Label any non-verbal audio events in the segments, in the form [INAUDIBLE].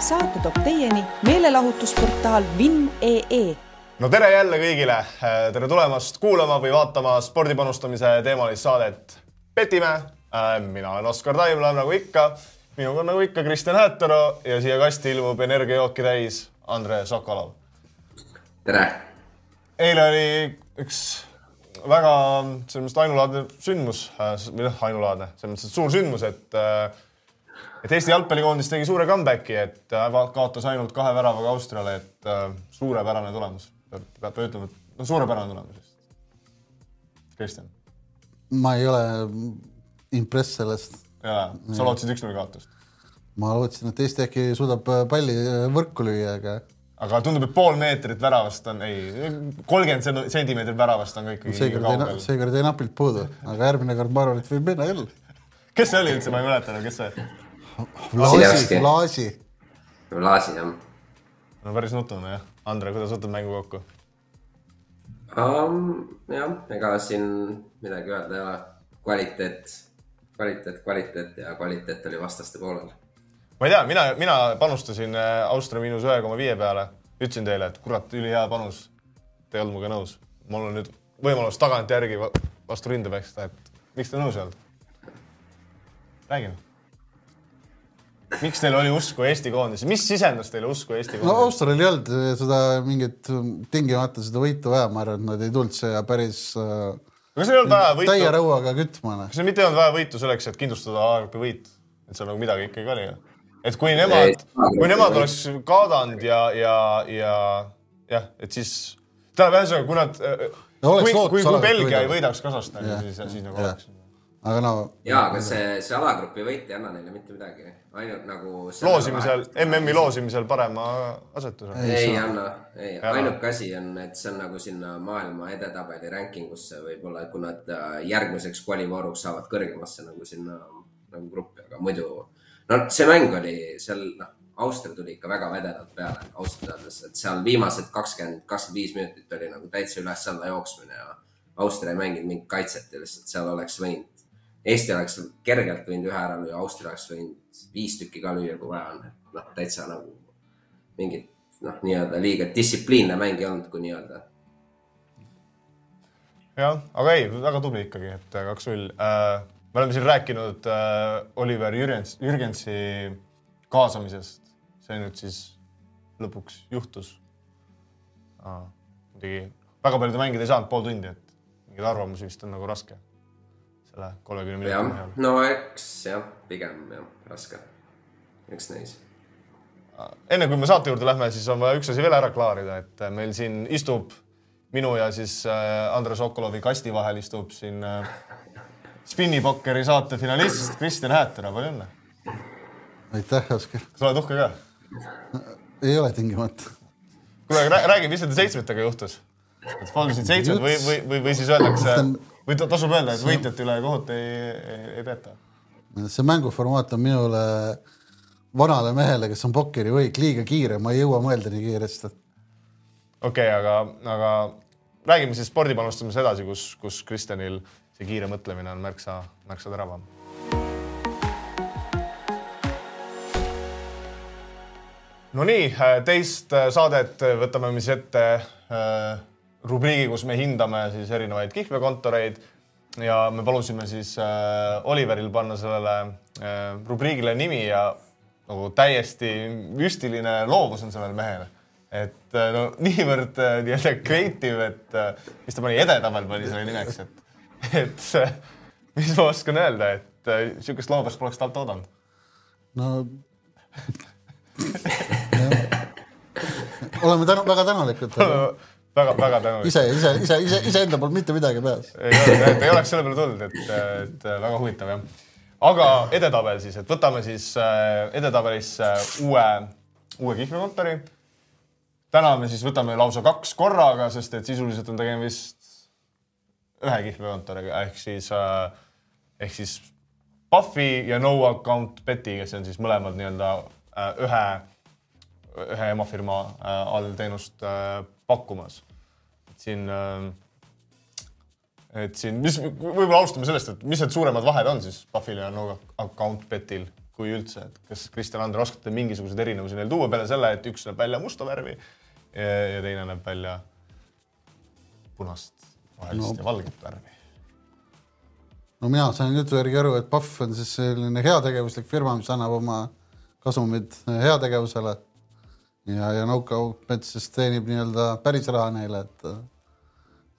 saate toob teieni meelelahutusportaal Vinn.ee no tere jälle kõigile, tere tulemast kuulama või vaatama spordipanustamise teemalist saadet Petime. mina olen Oskar Taimla, nagu ikka, minuga nagu ikka Kristjan Häätero ja siia kasti ilmub energiajooki täis Andre Sokolov. tere! eile oli üks väga selles mõttes ainulaadne sündmus või noh, ainulaadne, selles mõttes, et suur sündmus, et et Eesti jalgpallikoondis tegi suure comeback'i, et kaotas ainult kahe väravaga Austriale, et suurepärane tulemus, peab ütlema, et no suurepärane tulemus. Kristjan. ma ei ole impress sellest. ja, sa lootsid üks-null kaotust? ma lootsin, et Eesti äkki suudab palli võrku lüüa, aga aga tundub, et pool meetrit väravast on, ei, kolmkümmend sentimeetrit väravast on ikkagi seekord jäi, seekord jäi napilt puudu, aga järgmine kord ma arvan, et võib minna küll. kes see oli üldse, ma ei mäleta enam, kes see? Vlaasi, Vlaasi. Vlaasi, jah. no päris nutune jah. Andre, kuidas võtad mängu kokku um,? jah, ega siin midagi öelda ei ole. kvaliteet, kvaliteet, kvaliteet ja kvaliteet oli vastaste poolel ma ei tea, mina, mina panustasin äh, Austria miinus ühe koma viie peale. ütlesin teile, et kurat, ülihea panus. Te ei olnud minuga nõus. mul on nüüd võimalus tagantjärgi vastu rinde peksta, et miks te nõus ei olnud? räägime. Miks teil oli usku Eesti koondise, mis sisendas teile usku Eesti koondise? no Austrial ei olnud seda mingit tingimata seda võitu vaja, ma arvan, et nad ei tulnud siia päris äh, aga kas ei olnud vaja võitu? täie rõuaga kütma. kas seal mitte ei olnud vaja võitu selleks, et kindlustada A-grupi võit? et seal nagu midagi ikkagi oli et kui nemad, kui nemad oleks kaadanud ja, ja, ja jah, et siis tähendab ühesõnaga, kui nad no,, kui, kui, kui Belgia ei võidaks Kasahstani, siis, siis nagu oleks. Aga no. ja, aga see, see alagrupi võit ei anna neile mitte midagi, ainult nagu. loosimisel, MM-i loosimisel parema asetuse. ei, ei anna, ei, ainuke asi on, et see on nagu sinna maailma edetabeli ranking usse võib-olla, kui nad äh, järgmiseks kvalivooruks saavad kõrgemasse nagu sinna nagu gruppi, aga muidu no see mäng oli seal, noh, Austria tuli ikka väga vededalt peale ausalt öeldes, et seal viimased kakskümmend, kakskümmend viis minutit oli nagu täitsa üles-alla jooksmine ja Austria ei mänginud mingit kaitset ja lihtsalt seal oleks võinud, Eesti oleks kergelt võinud ühe ära lüüa, Austria oleks võinud viis tükki ka lüüa, kui vaja on, et noh, täitsa nagu mingit noh, nii-öelda liiga distsipliinne mäng ei olnud, kui nii-öelda. jah, aga ei, väga tubli ikkagi, et kaks-null äh, me oleme siin rääkinud äh, Oliver Jürgens, Jürgensi kaasamisest. see nüüd siis lõpuks juhtus ah,. muidugi väga palju ta mängida ei saanud, pool tundi, et mingeid arvamusi vist on nagu raske selle kolmekümne minuti põhjal. no eks jah, pigem jah, raske, eks näis. enne kui me saate juurde lähme, siis on vaja üks asi veel ära klaarida, et meil siin istub minu ja siis äh, Andres Okolovi kasti vahel istub siin äh, spinnipokkeri saate finalist Kristjan Häätera, palju õnne! aitäh, Oskar! sa oled uhke ka? ei ole tingimata. kuule, aga räägi, mis nende seitsmetega juhtus? et Fallisid seitsmed või, või, või, või siis öeldakse või tasub öelda, et võitjate üle kohut ei, ei, ei peeta? see mänguformaat on minule, vanale mehele, kes on pokkerivõik, liiga kiire, ma ei jõua mõelda nii kiiresti. okei okay,, aga, aga räägime siis spordipanustamisest edasi, kus, kus Kristjanil see kiire mõtlemine on märksa, märksa teravam. Nonii, teist saadet võtame me siis ette äh, rubriigi, kus me hindame siis erinevaid kihlveokontoreid ja me palusime siis äh, Oliveril panna sellele äh, rubriigile nimi ja nagu täiesti müstiline loovus on sellel mehel. et no niivõrd nii-öelda creative, et mis ta pani, edetabel pani selle nimeks, et et mis ma oskan öelda, et niisugust loovust poleks talt oodanud. no [LAUGHS] oleme tänu, väga tänulikud [LAUGHS] väga, väga tänulik. ise, ise, ise, ise, iseenda poolt mitte midagi peas. ei olnud, ei oleks selle peale tulnud, et, et väga huvitav jah. aga edetabel siis, et võtame siis edetabelisse uue, uue kihlveokontori. täna me siis võtame lausa kaks korraga, sest et sisuliselt on tegemist ühe kihlveokontoriga ehk siis äh, ehk siis Puffi ja no account bet'i, kes on siis mõlemad nii-öelda äh, ühe, ühe emafirma äh, all teenust äh, pakkumas. et siin äh,, et siin, mis, võib-olla alustame sellest, et mis need suuremad vahed on siis Puffil ja no account bet'il, kui üldse, et kas Kristjan Ander oskate mingisuguseid erinevusi neil tuua peale selle, et üks näeb välja musta värvi ja, teine näeb välja punast, rohelist No. ja valget värvi. no mina sain jutu järgi aru, et Pahv on siis selline heategevuslik firma, mis annab oma kasumid heategevusele ja, ja Pets siis teenib nii-öelda päris raha neile, et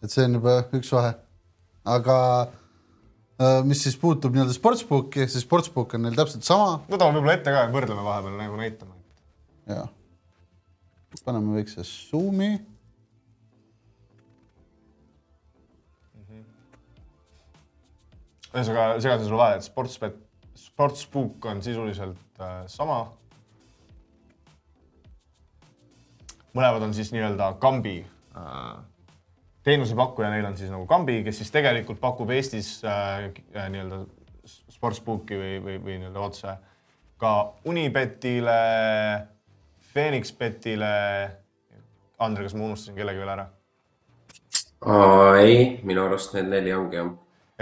et see on juba üks vahe. aga äh, mis siis puutub nii-öelda sportsbooki, siis sportsbook on neil täpselt sama võtame võib-olla ette ka võrdleme vahepeal nagu näitame. ja paneme väikse suumi. ühesõnaga segasin sulle vahele, et sportsbet, sportsbook on sisuliselt äh, sama. Mõlemad on siis nii-öelda Kambi äh, teenusepakkuja, neil on siis nagu Kambi, kes siis tegelikult pakub Eestis äh, äh, nii-öelda sportsbooki või, või, või nii-öelda otse ka Unibetile, Phoenixbetile. Andre, kas ma unustasin kellegi veel ära? ei, minu arust need neli ongi jah.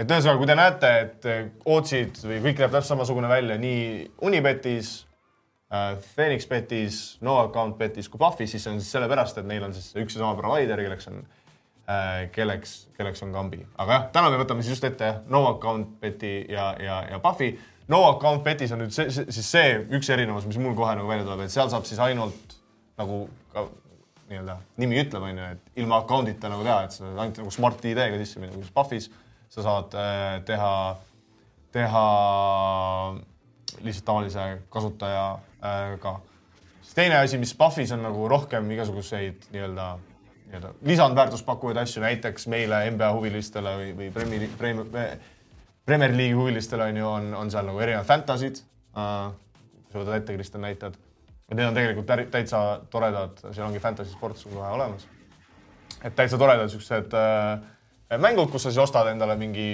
et ühesõnaga, kui te näete, et ootsid või kõik näeb täpselt samasugune välja nii Unibetis äh,, Phoenixbetis, no account betis kui Pufis, siis see on siis sellepärast, et neil on siis üks ja sama provider, kelleks on äh,, kelleks, kelleks on Kambi. aga jah, täna me võtame siis just ette no account beti ja, ja, ja Pufi. no account betis on nüüd see, see, siis see üks erinevus, mis mul kohe nagu välja tuleb, et seal saab siis ainult nagu ka nii-öelda nimi ütleb, onju, et ilma account'ita nagu teha, et sa ainult nagu Smart ID-ga sisse minna, kus Pufis sa saad äh, teha, teha lihtsalt tavalise kasutajaga. siis teine asi, mis Pufis on nagu rohkem igasuguseid nii-öelda, nii-öelda lisandväärtust pakkuvaid asju, näiteks meile NBA huvilistele või, või Premier, Premier, Premier League'i huvilistele on ju, on, on seal nagu erinevad fantasy'd kui sa võtad ette, Kristjan, näitad. ja need on tegelikult täitsa toredad, seal ongi fantasy sports on kohe olemas et täitsa toredad siuksed äh, mängud, kus sa siis ostad endale mingi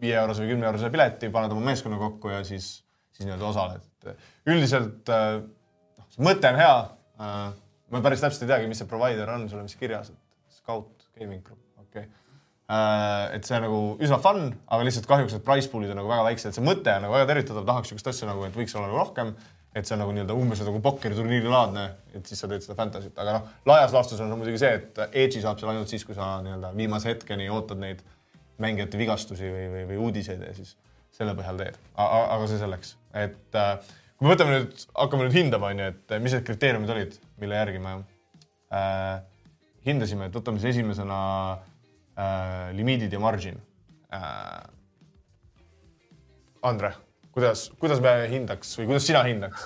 viie eurose või kümne eurose pileti, paned oma meeskonna kokku ja siis, siis nii-öelda osaled. üldiselt äh, noh, mõte on hea äh,. ma päris täpselt ei teagi, mis see provider on, sul on vist kirjas, et Scout Gaming Group, okei okay. et see nagu üsna fun, aga lihtsalt kahjuks need price pool'id on nagu väga väiksed, see mõte on nagu väga tervitatav, tahaks siukest asja nagu, et võiks olla nagu rohkem et see on nagu nii-öelda umbes nagu pokkeriturniiri laadne, et siis sa teed seda fantasy't, aga noh, laias laastus on muidugi see, et edge'i saab seal ainult siis, kui sa nii-öelda viimase hetkeni ootad neid mängijate vigastusi või, või, või uudiseid ja siis selle põhjal teed. aga see selleks, et äh, kui me võtame nüüd, hakkame nüüd hindama, onju, et mis need kriteeriumid olid, mille järgi me äh, hindasime, et võtame siis esimesena äh, limiidid ja margin äh,. Andre kuidas, kuidas me hindaks või kuidas sina hindaks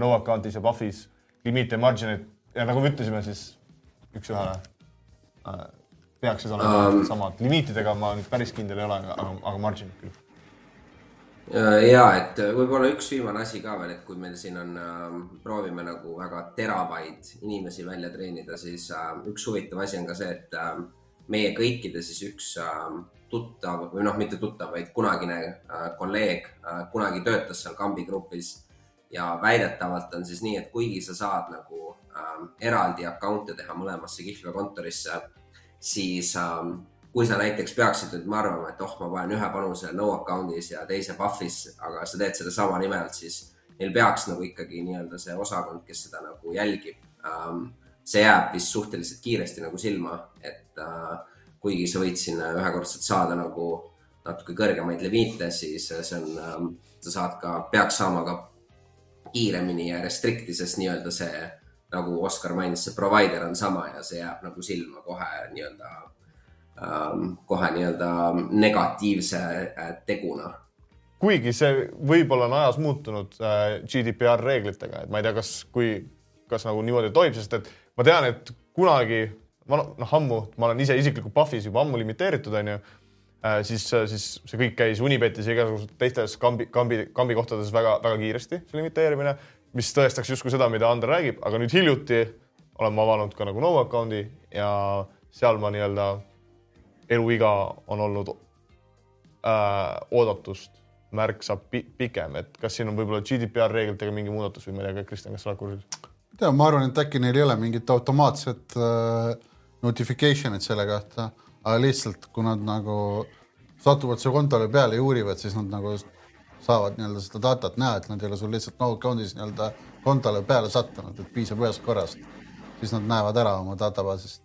no account'is ja Pufis limiite ja margin'id ja nagu me ütlesime, siis üks-ühele äh, peaksid olema um, samad. limiitidega ma nüüd päris kindel ei ole, aga, aga margin'id küll. Ja et võib-olla üks viimane asi ka veel, et kui meil siin on äh,, proovime nagu väga teravaid inimesi välja treenida, siis äh, üks huvitav asi on ka see, et äh, meie kõikide siis üks äh, tuttav või noh, mitte tuttav, vaid kunagine äh, kolleeg äh, kunagi töötas seal Kambi grupis ja väidetavalt on siis nii, et kuigi sa saad nagu äh, eraldi account'e teha mõlemasse kihlveokontorisse, siis äh, kui sa näiteks peaksid nüüd arvama, et oh, ma panen ühe panuse no account'is ja teise Pufis, aga sa teed seda sama nime alt, siis neil peaks nagu ikkagi nii-öelda see osakond, kes seda nagu jälgib ähm,, see jääb vist suhteliselt kiiresti nagu silma, et äh, kuigi sa võid sinna ühekordselt saada nagu natuke kõrgemaid limiite, siis see on ähm,, sa saad ka, peaks saama ka kiiremini ja restrict'i, sest nii-öelda see nagu Oskar mainis, see provider on sama ja see jääb nagu silma kohe nii-öelda kohe nii-öelda negatiivse äh, teguna. Kuigi see võib-olla on ajas muutunud äh, GDPR reeglitega, et ma ei tea, kas, kui, kas nagu niimoodi tohib, sest et ma tean, et kunagi, ma noh, ammu, ma olen ise isiklikult Pufis juba ammu limiteeritud, onju äh,, siis, siis see kõik käis Unibetis ja igasugustes teistes kambi, kambi, kambi kohtades väga-väga kiiresti, see limiteerimine, mis tõestaks justkui seda, mida Ander räägib, aga nüüd hiljuti olen ma avanud ka nagu no account'i ja seal ma nii-öelda eluiga on olnud äh, oodatust märksa pi pikem, et kas siin on võib-olla GDPR reeglitega mingi muudatus või ma ei tea, Kristjan, kas sa oled kursis? ei tea, ma arvan, et äkki neil ei ole mingit automaatset äh, notification'it selle kohta, aga lihtsalt kui nad nagu satuvad su kontole peale ja uurivad, siis nad nagu saavad nii-öelda seda datat näha, et nad ei ole sul lihtsalt no account'is nii-öelda kontole peale sattunud, et piisab ühest korrast, siis nad näevad ära oma databaasist.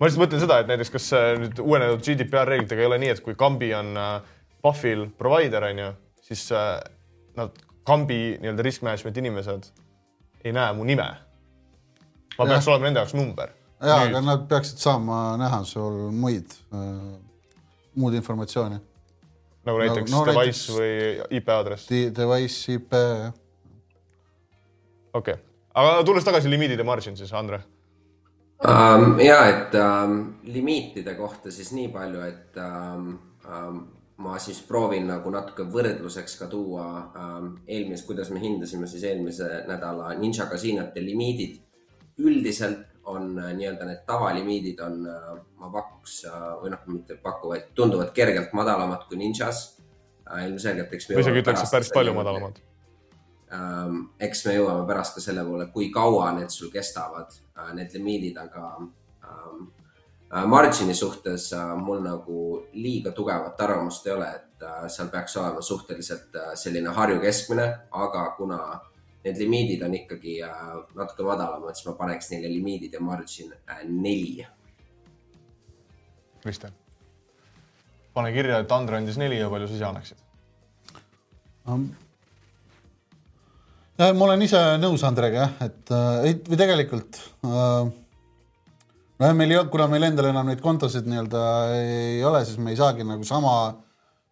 Ma lihtsalt mõtlen seda, et näiteks kas äh, nüüd uuenenud GDPR reeglitega ei ole nii, et kui Kambi on äh, Puffil provider on ju, siis äh, nad Kambi nii-öelda risk management inimesed ei näe mu nime. ma peaks Jah. olema nende jaoks number. ja, aga nad peaksid saama näha sul muid äh,, muud informatsiooni. nagu näiteks no no, device näiteks- või IP aadress. Device, IP, okei okay., aga tulles tagasi limiidide margin siis, Andre. um,. ja et um, limiitide kohta siis nii palju, et um, um, ma siis proovin nagu natuke võrdluseks ka tuua um, eelmist, kuidas me hindasime siis eelmise nädala Ninja kasiinote limiidid. üldiselt on äh, nii-öelda need tavalimiidid on uh,, ma pakuks uh, või noh, mitte paku, vaid tunduvad kergelt madalamad kui Ninjas uh,. ilmselgelt, eks. või isegi ütleks, et päris palju madalamad. Ähm, eks me jõuame pärast ka selle poole, kui kaua need sul kestavad äh,, need limiidid, aga ähm, äh, margin'i suhtes äh, mul nagu liiga tugevat arvamust ei ole, et seal peaks olema suhteliselt selline Harju keskmine, aga kuna need limiidid on ikkagi natuke madalamad, siis ma paneks neile limiidid ja margin neli. Kristjan, pane kirja, et Andre andis neli ja palju sa ise annaksid? Ja ma olen ise nõus Andrega jah, et äh, ei, või tegelikult äh, nojah, meil ei ole, kuna meil endal enam neid kontosid nii-öelda ei ole, siis me ei saagi nagu sama,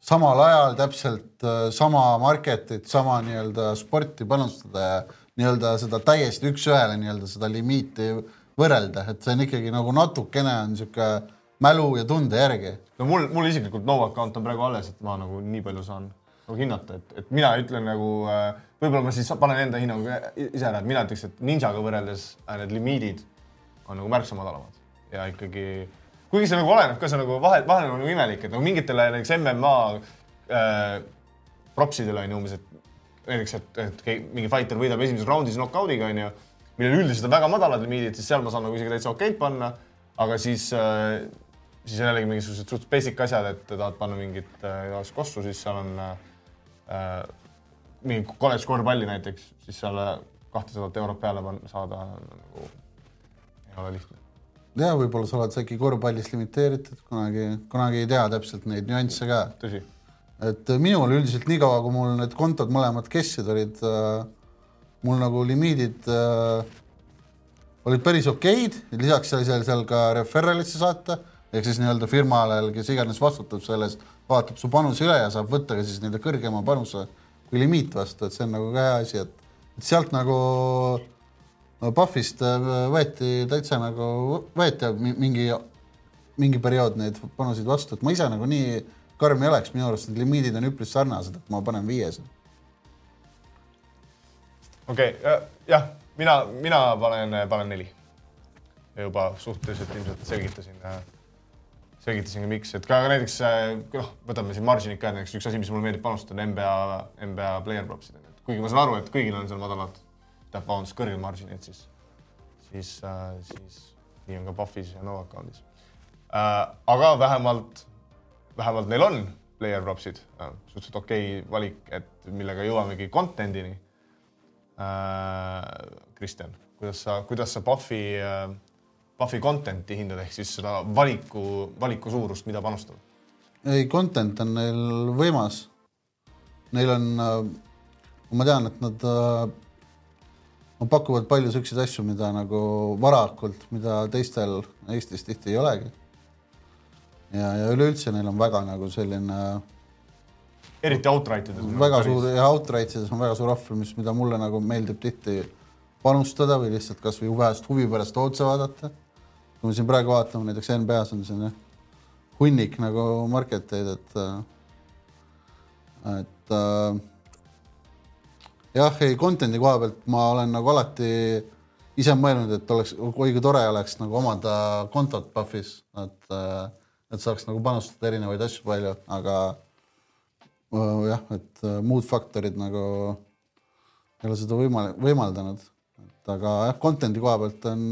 samal ajal täpselt äh, sama market'it, sama nii-öelda sporti panustada ja nii-öelda seda täiesti üks-ühele nii-öelda seda limiiti võrrelda, et see on ikkagi nagu natukene on niisugune mälu ja tunde järgi. no mul, mul isiklikult no account on praegu alles, et ma nagu nii palju saan nagu hinnata, et, et mina ütlen nagu äh, võib-olla ma siis panen enda hinnangu ise ära, et mina ütleks, et Ninjaga võrreldes äh, need limiidid on nagu märksa madalamad. Ja ikkagi, kuigi see nagu oleneb ka, see nagu vahe, vahel on nagu imelik, et nagu mingitele näiteks MMA äh, propsidele on ju umbes, et näiteks, et, et mingi fighter võidab esimeses raundis knock-out'iga onju, millel üldiselt on väga madalad limiidid, siis seal ma saan nagu isegi täitsa okeid panna, aga siis äh, siis on jällegi mingisugused suht basic asjad, et tahad panna mingit äh, kossu, siis seal on äh, mingi kolledž korvpalli näiteks, siis seal kahtesadat eurot peale saada nagu ei ole lihtne. ja võib-olla sa oled äkki korvpallis limiteeritud, kunagi, kunagi ei tea täpselt neid nüansse ka tõsi. et minul üldiselt niikaua, kui mul need kontod mõlemad cash'id olid äh,, mul nagu limiidid äh, olid päris okeid, lisaks sai seal, seal ka referral'isse saata, ehk siis nii-öelda firmale, kes iganes vastutab selle eest, vaatab su panuse üle ja saab võtta ka siis nii-öelda kõrgema panuse kui limiit vastu, et see on nagu ka hea asi, et, et sealt nagu no Pahvist äh, võeti täitsa nagu, võeti mi- mingi, mingi periood neid panuseid vastu, et ma ise nagu nii karm ei oleks, minu arust need limiidid on üpris sarnased, et ma panen viies. okei okay,, jah, mina, mina panen, panen neli. juba suhteliselt ilmselt selgitasin, selgitasin ka miks, et ka näiteks noh, võtame siin margin'id ka näiteks üks asi, mis mulle meeldib panustada, on NBA, NBA player props'id, kuigi ma saan aru, et kõigil on seal madalad, tähendab, vabandust, kõrged margin'id, siis, siis, siis nii on ka Puffis ja no account'is. aga vähemalt, vähemalt neil on player props'id, suhteliselt okei okay valik, et millega jõuamegi content'ini. Kristjan, kuidas sa, kuidas sa Puffi, Puffi content'i hindad, ehk siis seda valiku, valiku suurust, mida panustada? ei, content on neil võimas. Neil on, ma tean, et nad nad pakuvad palju siukseid asju, mida nagu varakult, mida teistel Eestis tihti ei olegi. ja, ja üleüldse neil on väga nagu selline eriti outright ides. väga suur ja outright ides on väga suur ohver, mis, mida mulle nagu meeldib tihti panustada või lihtsalt kasvõi vähest huvi pärast otse vaadata. Kui me siin praegu vaatame, näiteks NBA-s on siin hunnik nagu market eid, et, et äh, jah, ei content'i koha pealt ma olen nagu alati ise mõelnud, et oleks, oi kui tore oleks nagu omada kontot Pufis, et, et saaks nagu panustada erinevaid asju palju, aga äh, jah, et äh, muud faktorid nagu ei ole seda võimal-, võimaldanud. et aga jah, content'i koha pealt on,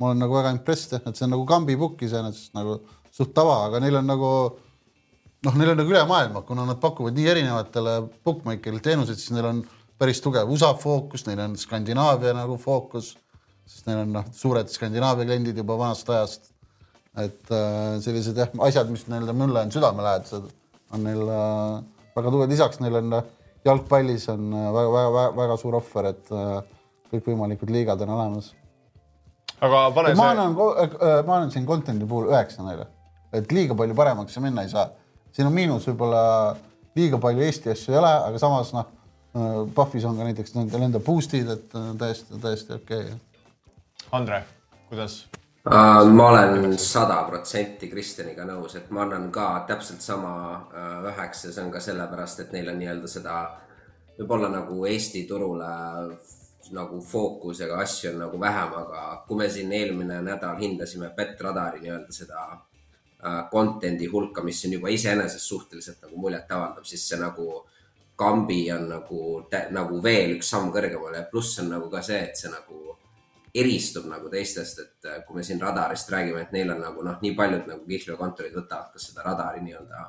ma olen nagu väga impressed jah, et see on nagu kambibook iseenesest nagu suht tava, aga neil on nagu noh, neil on nagu üle maailma, kuna nad pakuvad nii erinevatele bookmaker'ile teenuseid, siis neil on päris tugev USA fookus, neil on Skandinaavia nagu fookus, sest neil on noh, suured Skandinaavia kliendid juba vanast ajast. et äh, sellised jah, asjad, mis nii-öelda mulle on südamelähedased, on neil äh, väga tugevad, lisaks neil on äh, jalgpallis on äh, väga, väga, väga, väga suur ohver, et äh, kõikvõimalikud liigad on olemas. Aga pane ma see, annan, ma annan siin content'i puhul üheksa neile, et liiga palju paremaks minna ei saa. siin on miinus võib-olla liiga palju Eesti asju ei ole, aga samas noh, Pufis on ka näiteks nendel enda boost'id, et äh, täiesti, täiesti okei okay.. Andre, kuidas? Ma olen sada protsenti Kristjaniga nõus, et ma annan ka täpselt sama üheksa, see on ka sellepärast, et neil on nii-öelda seda võib-olla nagu Eesti turule nagu fookusega asju on nagu vähem, aga kui me siin eelmine nädal hindasime Betradari nii-öelda seda uh, content'i hulka, mis on juba iseenesest suhteliselt nagu muljetavaldav, siis see nagu kambi on nagu, nagu veel üks samm kõrgemale ja pluss on nagu ka see, et see nagu eristub nagu teistest, et äh, kui me siin radarist räägime, et neil on nagu noh, nii paljud nagu kihlveokontorid võtavad ka seda radari nii-öelda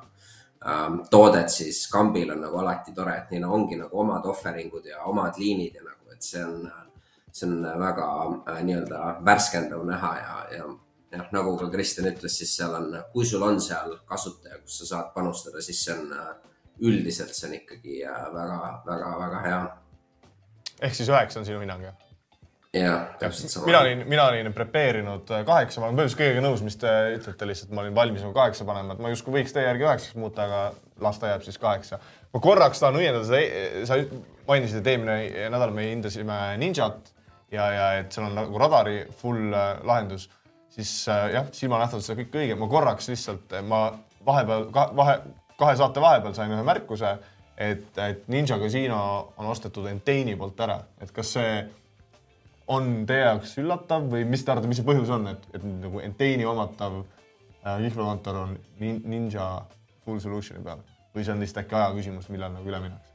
ähm, toodet, siis Kambil on nagu alati tore, et neil ongi nagu omad offeringud ja omad liinid ja nagu, et see on, see on väga äh, nii-öelda värskendav näha ja, ja jah, nagu ka Kristjan ütles, siis seal on, kui sul on seal kasutaja, kus sa saad panustada, siis see on äh, üldiselt see on ikkagi väga-väga-väga hea. ehk siis üheksa on sinu hinnang, jah? jah, täpselt sama. mina olin, mina olin prepare inud äh, kaheksa, ma olen põhimõtteliselt kõigega nõus, mis te ütlete, lihtsalt ma olin valmis nagu kaheksa panema, et ma justkui võiks teie järgi üheksaks muuta, aga las ta jääb siis kaheksa. ma korraks tahan õiendada seda, sa mainisid, et eelmine nädal me hindasime Ninjat ja, ja et seal on nagu radari full äh, lahendus, siis äh, jah, silmanähtavalt see kõik õige, ma korraks lihtsalt, ma vahepeal, vahe, kahe saate vahepeal sain ühe märkuse, et, et Ninja Casino on ostetud Enteini poolt ära, et kas see on teie jaoks üllatav või mis te arvate, mis see põhjus on, et, et nagu Enteini omatav äh, kihlveokontor on nin, Ninja full solution'i peal või see on lihtsalt äkki aja küsimus, millal nagu üle minnakse?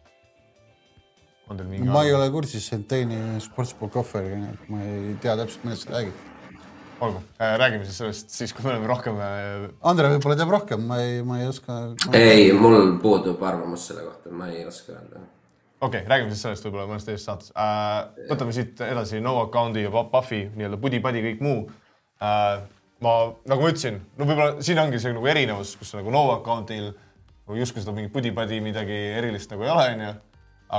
on teil mingi ma ei ole kursis Enteini sportsbook offeriga, nii et ma ei tea täpselt, millest sa räägid. olgu äh,, räägime siis sellest siis, kui me oleme rohkem äh, Andre võib-olla teab rohkem, ma ei, ma ei oska. ei, mul puudub arvamus selle kohta, ma ei oska öelda. Okei okay,, räägime siis sellest võib-olla mõnes teises saates äh,. võtame siit edasi no account'i ja Puffi nii-öelda pudi-padi kõik muu äh,. ma, nagu ma ütlesin, no võib-olla siin ongi see nagu erinevus, kus nagu no account'il nagu justkui seda mingit pudi-padi midagi erilist nagu ei ole, onju.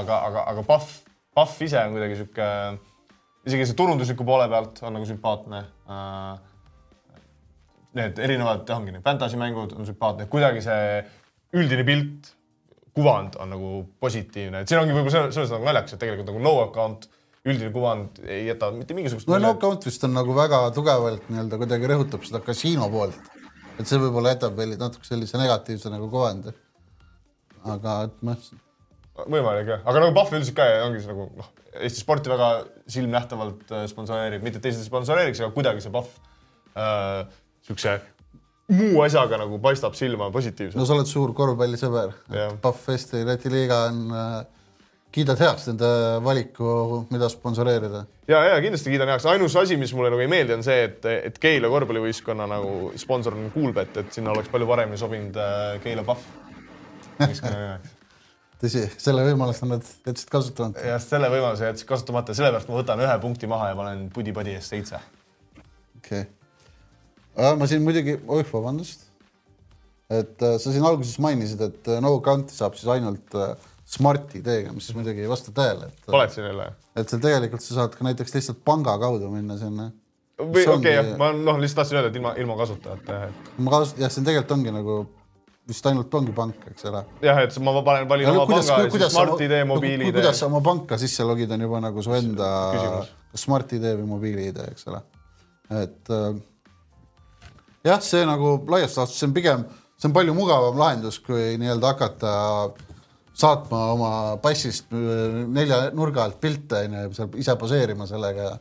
aga, aga, aga Puff, Puff ise on kuidagi sihuke, isegi see turundusliku poole pealt on nagu sümpaatne äh, need erinevad, ongi need fantasy mängud on sümpaatne, kuidagi see üldine pilt, kuvand on nagu positiivne, et siin ongi võib-olla selles selles nagu naljakas, et tegelikult nagu no account, üldine kuvand ei jäta mitte mingisugust no Knockout vist on nagu väga tugevalt nii-öelda kuidagi rõhutab seda kasiino poolt. et see võib-olla jätab veel natuke sellise negatiivse nagu kuvandi. aga et noh, võimalik jah, aga nagu Pahv üldiselt ka ongi see nagu noh, Eesti sporti väga silmnähtavalt äh, sponsoreerib, mitte et teised ei sponsoreeriks, aga kuidagi see Pahv äh, siukse muu asjaga nagu paistab silma positiivselt no sa oled suur korvpallisõber Jah.. Pahv Eesti Läti liiga on äh,, kiidad heaks nende valiku, mida sponsoreerida. ja, ja kindlasti kiidan heaks, ainus asi, mis mulle nagu ei meeldi, on see, et, et Keila korvpallivõistkonna nagu sponsor on Kuulbet, et sinna oleks palju paremini sobinud äh, Keila Pahv. [LAUGHS] tõsi, selle võimaluse nad jätsid kasutamata. ja selle võimaluse jätsid kasutamata, sellepärast ma võtan ühe punkti maha ja panen pudi-padi eest seitse. okei okay.. Ma siin muidugi, oih, vabandust. et äh, sa siin alguses mainisid, et äh, no account'i saab siis ainult äh, Smart ID-ga, mis siis muidugi ei vasta tõele, et, valetasin jälle? et seal tegelikult sa saad ka näiteks lihtsalt panga kaudu minna sinna. või okei okay,, jah, ma noh, lihtsalt tahtsin öelda, et ilma, ilma kasutajata jah, et ma kaas-, jah, see tegelikult ongi nagu vist ainult ongi pank, eks ole. jah, et ma panen, valin oma panga ja siis Smart-ID, mobiil-ID. kuidas sa oma panka sisse logid, on juba nagu su enda Küsimus. kas Smart-ID või mobiil-ID, eks ole. et äh, jah, see nagu laias laastus, see on pigem, see on palju mugavam lahendus, kui nii-öelda hakata saatma oma passist nelja nurga alt pilte onju ja seal ise poseerima sellega,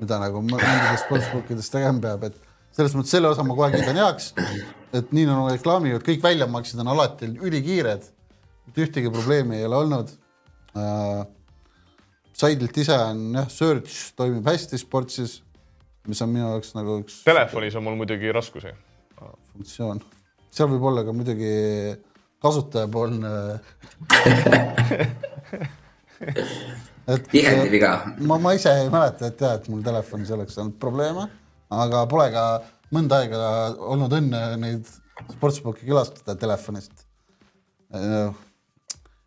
mida nagu mingitest sportsbookidest tegema peab, et selles mõttes selle osa ma kohe kiidan heaks, et nii nagu reklaamivad, kõik väljamaksed on alati ülikiired, mitte ühtegi probleemi ei ole olnud äh,. Saidilt ise on jah, search toimib hästi Sportsis, mis on minu jaoks nagu üks Telefonis on mul muidugi raskusi. funktsioon. seal võib olla ka muidugi kasutajapoolne. [LAUGHS] et tihedi viga. ma, ma ise ei mäleta, et jah, et mul telefonis oleks olnud probleeme, aga pole ka mõnda aega olnud õnne neid sportsbooki külastada telefonist.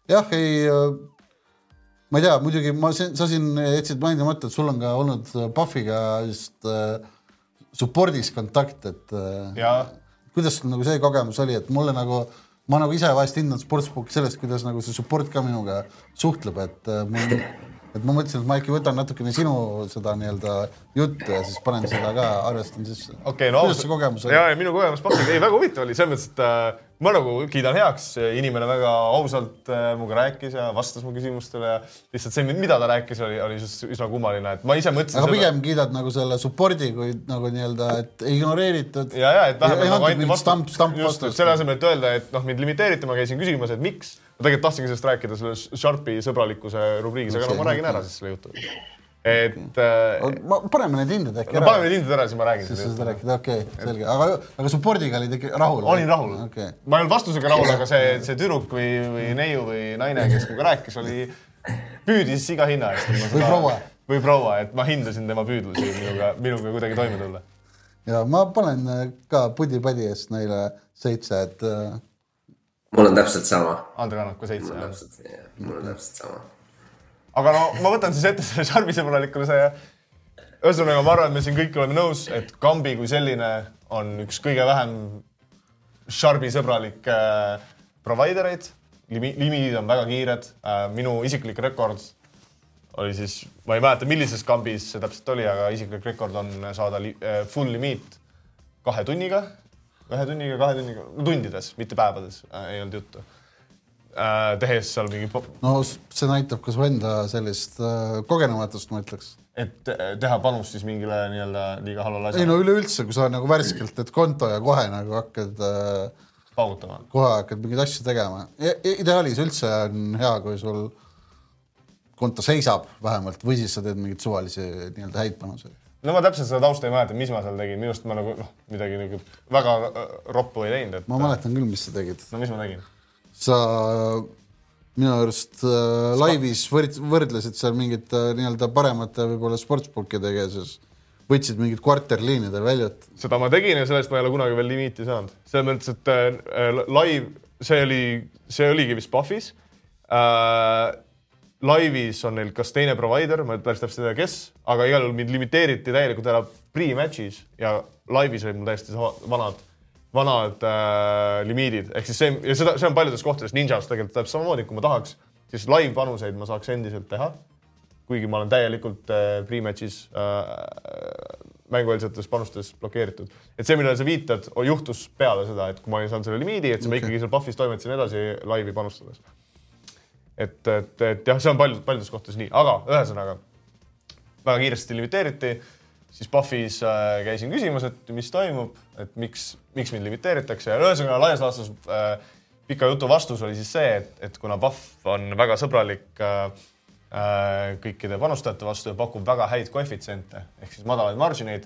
jah, ei, ma ei tea, muidugi ma, sa siin jätsid mainimata, et sul on ka olnud Puffiga just äh, support'is kontakt, et äh, ja kuidas sul nagu see kogemus oli, et mulle nagu, ma nagu ise vahest hindan sportsbooki sellest, kuidas nagu see support ka minuga suhtleb, et äh, mul, [LAUGHS] et ma mõtlesin, et ma äkki võtan natukene sinu seda nii-öelda juttu ja siis panen seda ka, arvestan sisse. okei, no kuidas see kogemus oli? ja, ja minu kogemus Pakiga, ei väga huvitav oli selles mõttes, et äh, ma nagu kiidan heaks, inimene väga ausalt äh, minuga rääkis ja vastas mu küsimustele ja lihtsalt see, mida ta rääkis, oli, oli üsna, üsna kummaline, et ma ise mõtlesin aga pigem kiidad nagu selle support'i, kui nagu nii-öelda, et ignoreeritud. ja, ja et vähemalt nagu anti mingit vastu stamp, stamp, just, selle asemel, et öelda, et noh, mind limiteeriti, ma käisin küsimas, et miks. Ma tegelikult tahtsingi sellest rääkida selles Sharpi sõbralikkuse rubriigis, aga no ma räägin ära siis selle jutu. et äh, ma paneme need hinded äkki no paneme need hinded ära, siis ma räägin siis sa seda rääkida, okei okay,, selge, aga, aga support'iga olid ikka rahul? olin rahul okay.. ma ei olnud vastusega rahul, aga see, see tüdruk või, või neiu või naine, kes minuga rääkis, oli, püüdis iga hinna eest. Või proua.. või proua, et ma hindasin tema püüdlusi minuga, minuga kuidagi toime tulla. ja ma panen ka pudi-padi eest neile seitse, et äh, mul on täpselt sama. Andre annab ka seitse mul on täpselt, mul on täpselt sama. aga no ma võtan siis ette selle šarmisõbralikkuse ja ühesõnaga, ma arvan, et me siin kõik oleme nõus, et Kambi kui selline on üks kõige vähem šarbisõbralik äh, provider eid. Limi-, limiidid on väga kiired äh,. minu isiklik rekord oli siis, ma ei mäleta, millises kambis see täpselt oli, aga isiklik rekord on saada li, äh, full limiit kahe tunniga, ühe tunniga, kahe tunniga, tundides, mitte päevades äh,, ei olnud juttu äh,. tehes seal mingi po- no see näitab ka su enda sellist äh, kogenematust, ma ütleks. et eh, teha panust siis mingile nii-öelda liiga halvale ei asjale no üleüldse, kui sa nagu värskelt teed konto ja kohe nagu hakkad äh,, paugutama. kohe hakkad mingeid asju tegema. ideaalis üldse on hea, kui sul konto seisab vähemalt või siis sa teed mingeid suvalisi nii-öelda häid panuseid. No ma täpselt seda tausta ei mäleta, mis ma seal tegin, minu arust ma nagu noh, midagi nagu väga äh, roppu ei teinud, et ma mäletan küll, mis sa tegid. no mis ma tegin. sa minu arust äh, laivis võrd-, võrdlesid seal mingite äh, nii-öelda paremate võib-olla sportsbookidega ja siis võtsid mingid kvarterliinidel väljut. seda ma tegin ja sellest ma ei ole kunagi veel limiiti saanud. selles mõttes, et äh, live, see oli, see oligi vist Pufis äh,. Laivis on neil kas teine provider, ma päris täpselt ei tea, kes, aga igal juhul mind limiteeriti täielikult ära pre-match'is ja laivis olid mul täiesti sama- vanad, vanad äh, limiidid, ehk siis see ja seda, see on paljudes kohtades Ninjas tegelikult täpselt samamoodi, kui ma tahaks, siis live panuseid ma saaks endiselt teha kuigi ma olen täielikult äh, pre-match'is äh, mängueelsetes panustes blokeeritud. et see, millele sa viitad, juhtus peale seda, et kui ma olin saanud selle limiidi, et siis ma Okei. ikkagi seal Pufis toimetasin edasi laivi panustades. et, et, et jah, see on paljud, paljudes kohtades nii, aga ühesõnaga väga kiiresti limiteeriti, siis Pufis äh, käisin küsimas, et mis toimub, et miks, miks mind limiteeritakse ja ühesõnaga laias laastus äh, pika jutu vastus oli siis see, et, et kuna Puf on väga sõbralik äh, äh, kõikide panustajate vastu ja pakub väga häid koefitsiente ehk siis madalaid margineid,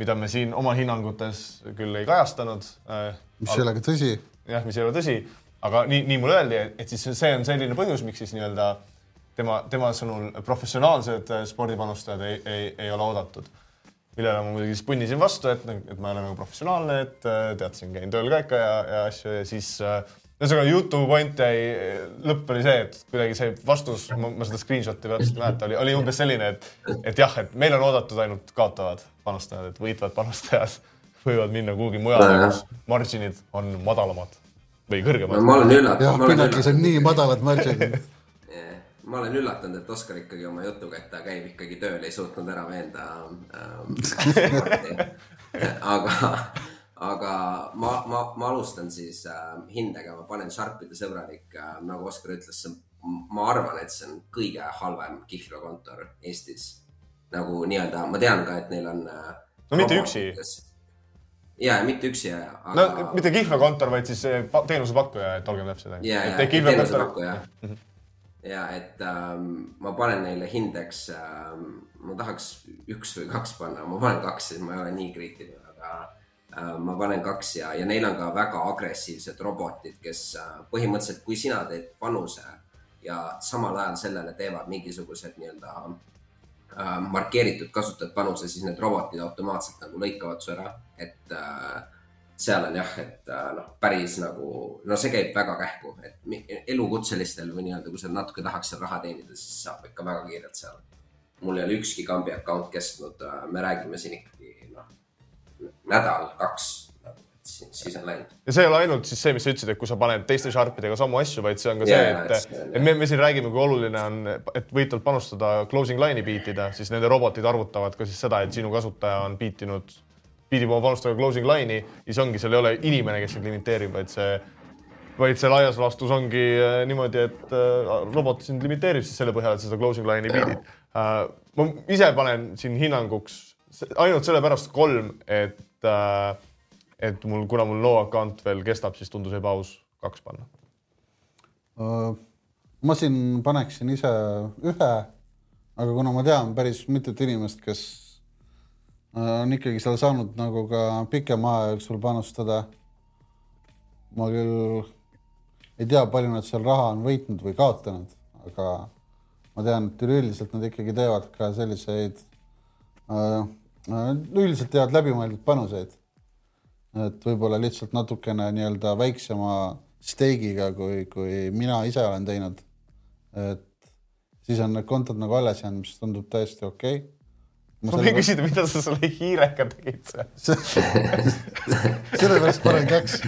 mida me siin oma hinnangutes küll ei kajastanud äh,. mis ei ole ka tõsi. jah, mis ei ole tõsi, aga nii, nii mulle öeldi, et siis see on selline põhjus, miks siis nii-öelda tema, tema sõnul professionaalsed äh, spordipanustajad ei, ei, ei ole oodatud. millele ma muidugi siis punnisin vastu, et, et ma ei ole nagu professionaalne, et äh, tead, siin käin tööl ka ikka ja, ja asju ja siis äh, ühesõnaga jutu point jäi, lõpp oli see, et kuidagi see vastus, ma, ma seda screenshot'i täpselt ei mäleta, oli, oli umbes selline, et, et jah, et meil on oodatud ainult kaotavad panustajad, et võitvad panustajad [LAUGHS] võivad minna kuhugi mujale, kus marginid on madalamad või kõrgemad. ma olen jah, üllatunud, ma olen Pinnakis on nii madalad marginid. ma olen üllatunud, [LAUGHS] et Oskar ikkagi oma jutuga, et ta käib ikkagi tööl, ei suutnud ära veenda ähm,. [LAUGHS] aga, aga ma, ma, ma alustan siis äh, hindega, ma panen Sharpide sõbralik äh,, nagu Oskar ütles, ma arvan, et see on kõige halvem kihlveokontor Eestis. nagu nii-öelda, ma tean ka, et neil on äh,. No mitte üksi.. ja, mitte üksi ja, no aga. mitte kihlveokontor, vaid siis teenusepakkuja, et olgem täpsed. ja, ja teenusepakkuja. ja et ähm, ma panen neile hindeks ähm,, ma tahaks üks või kaks panna, ma panen kaks, sest ma ei ole nii kriitiline, aga ma panen kaks ja, ja neil on ka väga agressiivsed robotid, kes põhimõtteliselt, kui sina teed panuse ja samal ajal sellele teevad mingisugused nii-öelda äh, markeeritud kasutajad panuse, siis need robotid automaatselt nagu lõikavad su ära, et äh, seal on jah, et äh, noh, päris nagu, no see käib väga kähku, et elukutselistel või nii-öelda, kui sa natuke tahaks seal raha teenida, siis saab ikka väga kiirelt seal. mul ei ole ükski kambi account kestnud, äh, me räägime siin ikkagi noh, nädal, kaks siis, on läinud. ja see ei ole ainult siis see, mis sa ütlesid, et kui sa paned teiste Sharpidega samu asju, vaid see on ka yeah, see, et, et me, me siin räägime, kui oluline on, et võitlevalt panustada closing line'i beatida, siis nende robotid arvutavad ka siis seda, et sinu kasutaja on beatinud, beatib oma panustada closing line'i, siis ongi, seal ei ole inimene, kes sind limiteerib, vaid see vaid see laias laastus ongi äh, niimoodi, et äh, robot sind limiteerib siis selle põhjal, et sa seda closing line'i beat'id. Äh, ma ise panen siin hinnanguks ainult sellepärast kolm, et äh, et mul, kuna mul no account veel kestab, siis tundus ebaaus kaks panna uh,. ma siin paneksin ise ühe, aga kuna ma tean päris mitut inimest, kes uh, on ikkagi seal saanud nagu ka pikema aja jooksul panustada. ma küll ei tea, palju nad seal raha on võitnud või kaotanud, aga ma tean, et üleüldiselt nad ikkagi teevad ka selliseid uh,, üldiselt teevad läbimõeldud panuseid et võib-olla lihtsalt natukene nii-öelda väiksema steigiga, kui, kui mina ise olen teinud. et siis on need kontod nagu alles jäänud, mis tundub täiesti okei. Okay.. ma võin küsida, mida sa selle hiirega tegid [LAUGHS] sellepärast panen kaks,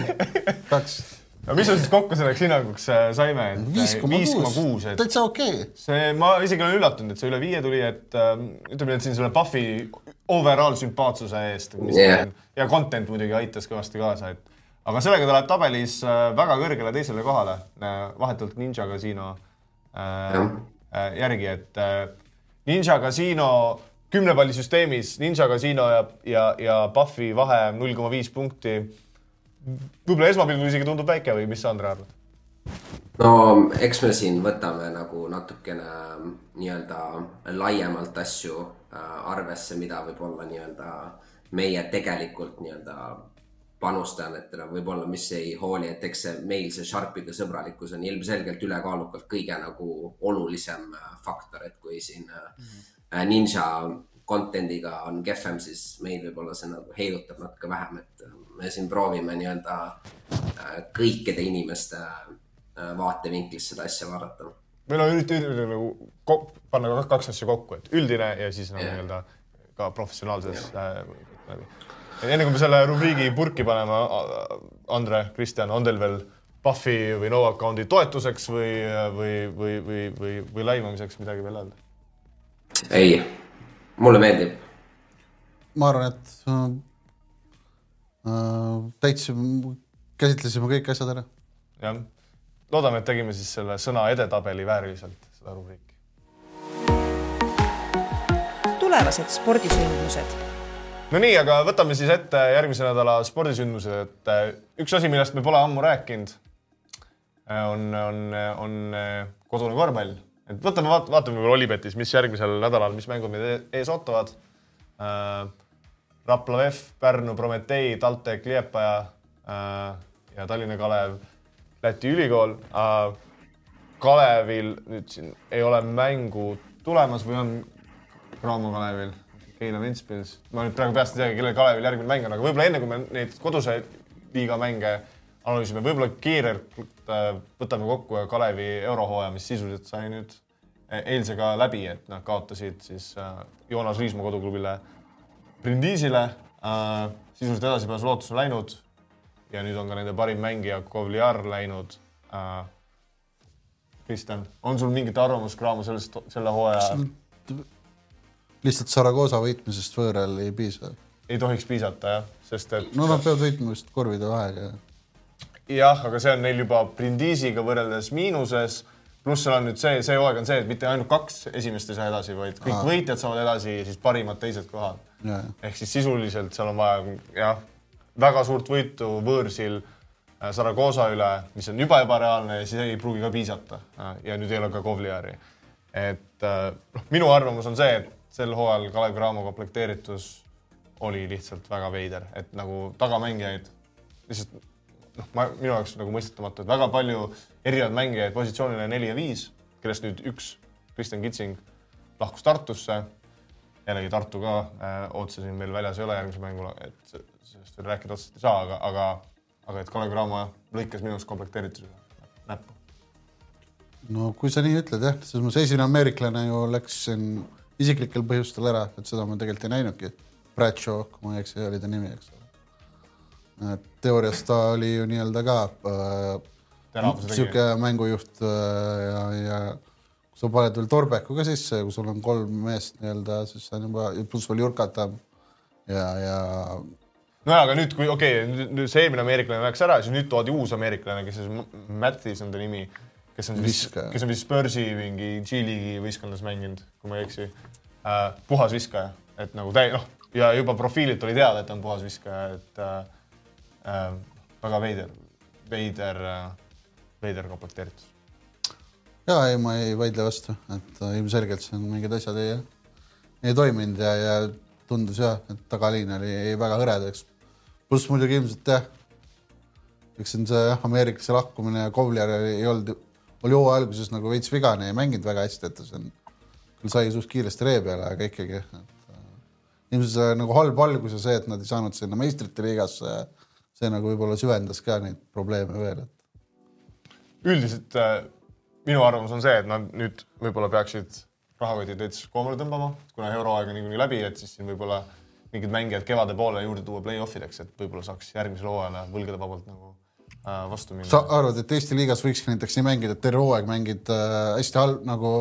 kaks no mis me siis kokku selleks hinnanguks äh, saime? viis koma kuus, täitsa okei okay.. see, ma isegi olen üllatunud, et see üle viie tuli, et äh, ütleme, et siin selle Puffi overall sümpaatsuse eest yeah. ja content muidugi aitas kõvasti kaasa, et aga sellega ta läheb tabelis äh, väga kõrgele teisele kohale, vahetult Ninja Casino äh, järgi, et äh, Ninja Casino kümnepallisüsteemis Ninja Casino ja, ja, ja Puffi vahe null koma viis punkti võib-olla esmapilgul isegi tundub väike või mis sa, Andre, arvad? no eks me siin võtame nagu natukene ähm, nii-öelda laiemalt asju äh, arvesse, mida võib-olla nii-öelda meie tegelikult nii-öelda panustajatena võib-olla, mis ei hooli, et eks see meil see Sharpide sõbralikkus on ilmselgelt ülekaalukalt kõige nagu olulisem äh, faktor, et kui siin mm -hmm. Ninja content'iga on kehvem, siis meil võib-olla see nagu heidutab natuke vähem, et me siin proovime nii-öelda äh, kõikide inimeste äh, vaatevinklist seda asja vaadata. meil on üldine nagu panna kaks asja kokku, et üldine ja siis nagu nii-öelda ka professionaalses äh, läbi. enne kui me selle rubriigi purki paneme, Andre, Kristjan, on teil veel Puffi või no account'i toetuseks või, või, või, või, või, või laimamiseks midagi veel öelda? ei, mulle meeldib. ma arvan, et täitsime, käsitlesime kõik asjad ära. jah, loodame, et tegime siis selle sõna edetabeli vääriliselt, seda rubriiki. tulevased spordisündmused. Nonii, aga võtame siis ette järgmise nädala spordisündmused, et äh, üks asi, millest me pole ammu rääkinud, äh, on, on, on kodune korvpall. et võtame, vaatame võib-olla Olipetis, mis järgmisel nädalal, mis mängud meid e-, ees ootavad Rapla VEF, Pärnu Prometee, TalTech Liepaja äh, ja Tallinna Kalev, Läti ülikool äh,. Kalevil nüüd siin ei ole mängu tulemas või on Raamo Kalevil? Keila Ventspils, ma nüüd praegu peast ei teagi, kellel Kalevil järgmine mäng on, aga võib-olla enne kui me neid koduse liiga mänge analüüsime, võib-olla kiirelt äh, võtame kokku Kalevi eurohooaja, mis sisuliselt sai nüüd eilsega läbi, et nad kaotasid siis äh, Joonas Riismaa koduklubile Brindisile äh,. sisuliselt edasipääsu lootus on läinud ja nüüd on ka nende parim mängija Kovliar läinud äh,. Kristjan, on sul mingit arvamust, Cramo, sellest, selle hooaja? lihtsalt Saragosa võitmisest võõral ei piisa. ei tohiks piisata jah, sest et. no nad peavad võitma vist korvide vahega. jah, aga see on neil juba Brindisiga võrreldes miinuses pluss seal on nüüd see, see hooaeg on see, et mitte ainult kaks esimest ei saa edasi, vaid kõik Aa. võitjad saavad edasi ja siis parimad teised kohad. ehk siis sisuliselt seal on vaja jah, väga suurt võitu võõrsil äh, Saragosa üle, mis on juba ebareaalne ja siis ei pruugi ka piisata. Äh, ja nüüd ei ole ka Kovliari. et äh, noh, minu arvamus on see, et sel hooajal Kalev Cramo komplekteeritus oli lihtsalt väga veider, et nagu tagamängijaid lihtsalt noh, ma minu jaoks nagu mõistetamatu, et väga palju erinevaid mängijaid positsioonile neli ja viis, kellest nüüd üks, Kristjan Kitsing, lahkus Tartusse. jällegi Tartu ka äh, otse siin meil väljas ei ole järgmisel mängul, et sellest veel rääkida otseselt ei saa, aga, aga, aga et Kalev Cramo lõikas minu arust komplekteeritusega näppu. no kui sa nii ütled jah, selles mõttes esimene ameeriklane ju läks siin isiklikel põhjustel ära, et seda ma tegelikult ei näinudki. Bradshaw, kui ma ei eksi, oli ta nimi, eks ole. Et teoorias ta oli ju nii-öelda ka äh, sihuke mängujuht äh, ja, ja kui sa paned veel Torbeku ka sisse, kui sul on kolm meest nii-öelda, siis on juba, pluss veel Jurkatam. Ja, ja nojah, aga nüüd, kui okei okay,, nüüd see eelmine ameeriklane läks ära, siis nüüd toodi uus ameeriklane, kes siis Mattis on ta nimi, kes on siis, kes on vist Spursi mingi G-liigi võistkonnas mänginud, kui ma ei eksi. Äh,. puhas viskaja, et nagu täi-, noh, ja juba profiililt oli teada, et ta on puhas viskaja, et äh, äh, väga veider, veider äh,, veider komplekteeritus. ja ei, ma ei vaidle vastu, et äh, ilmselgelt siin mingid asjad ei, ei toiminud ja, ja tundus jah, et tagaliin oli väga hõredaks. pluss muidugi ilmselt jah, eks on see ameeriklase lahkumine ja Kovler ei, olnud, oli hooaja alguses nagu veits vigane, ei mänginud väga hästi, et ta siin küll sai suht kiiresti ree peale, aga ikkagi, äh, ilmselt see nagu halb algus ja see, et nad ei saanud sinna meistrite liigasse, see nagu võib-olla süvendas ka neid probleeme veel, et. üldiselt äh, minu arvamus on see, et nad nüüd võib-olla peaksid rahakotid veits koomale tõmbama, kuna euroaeg on niikuinii läbi, et siis siin võib-olla mingid mängijad kevade poole juurde tuua play-off ideks, et võib-olla saaks järgmisel hooajal võlgade vabalt nagu äh, vastu minna. sa arvad, et Eesti liigas võikski näiteks nii mängida, et terve hooaeg mängid äh, hästi halb nagu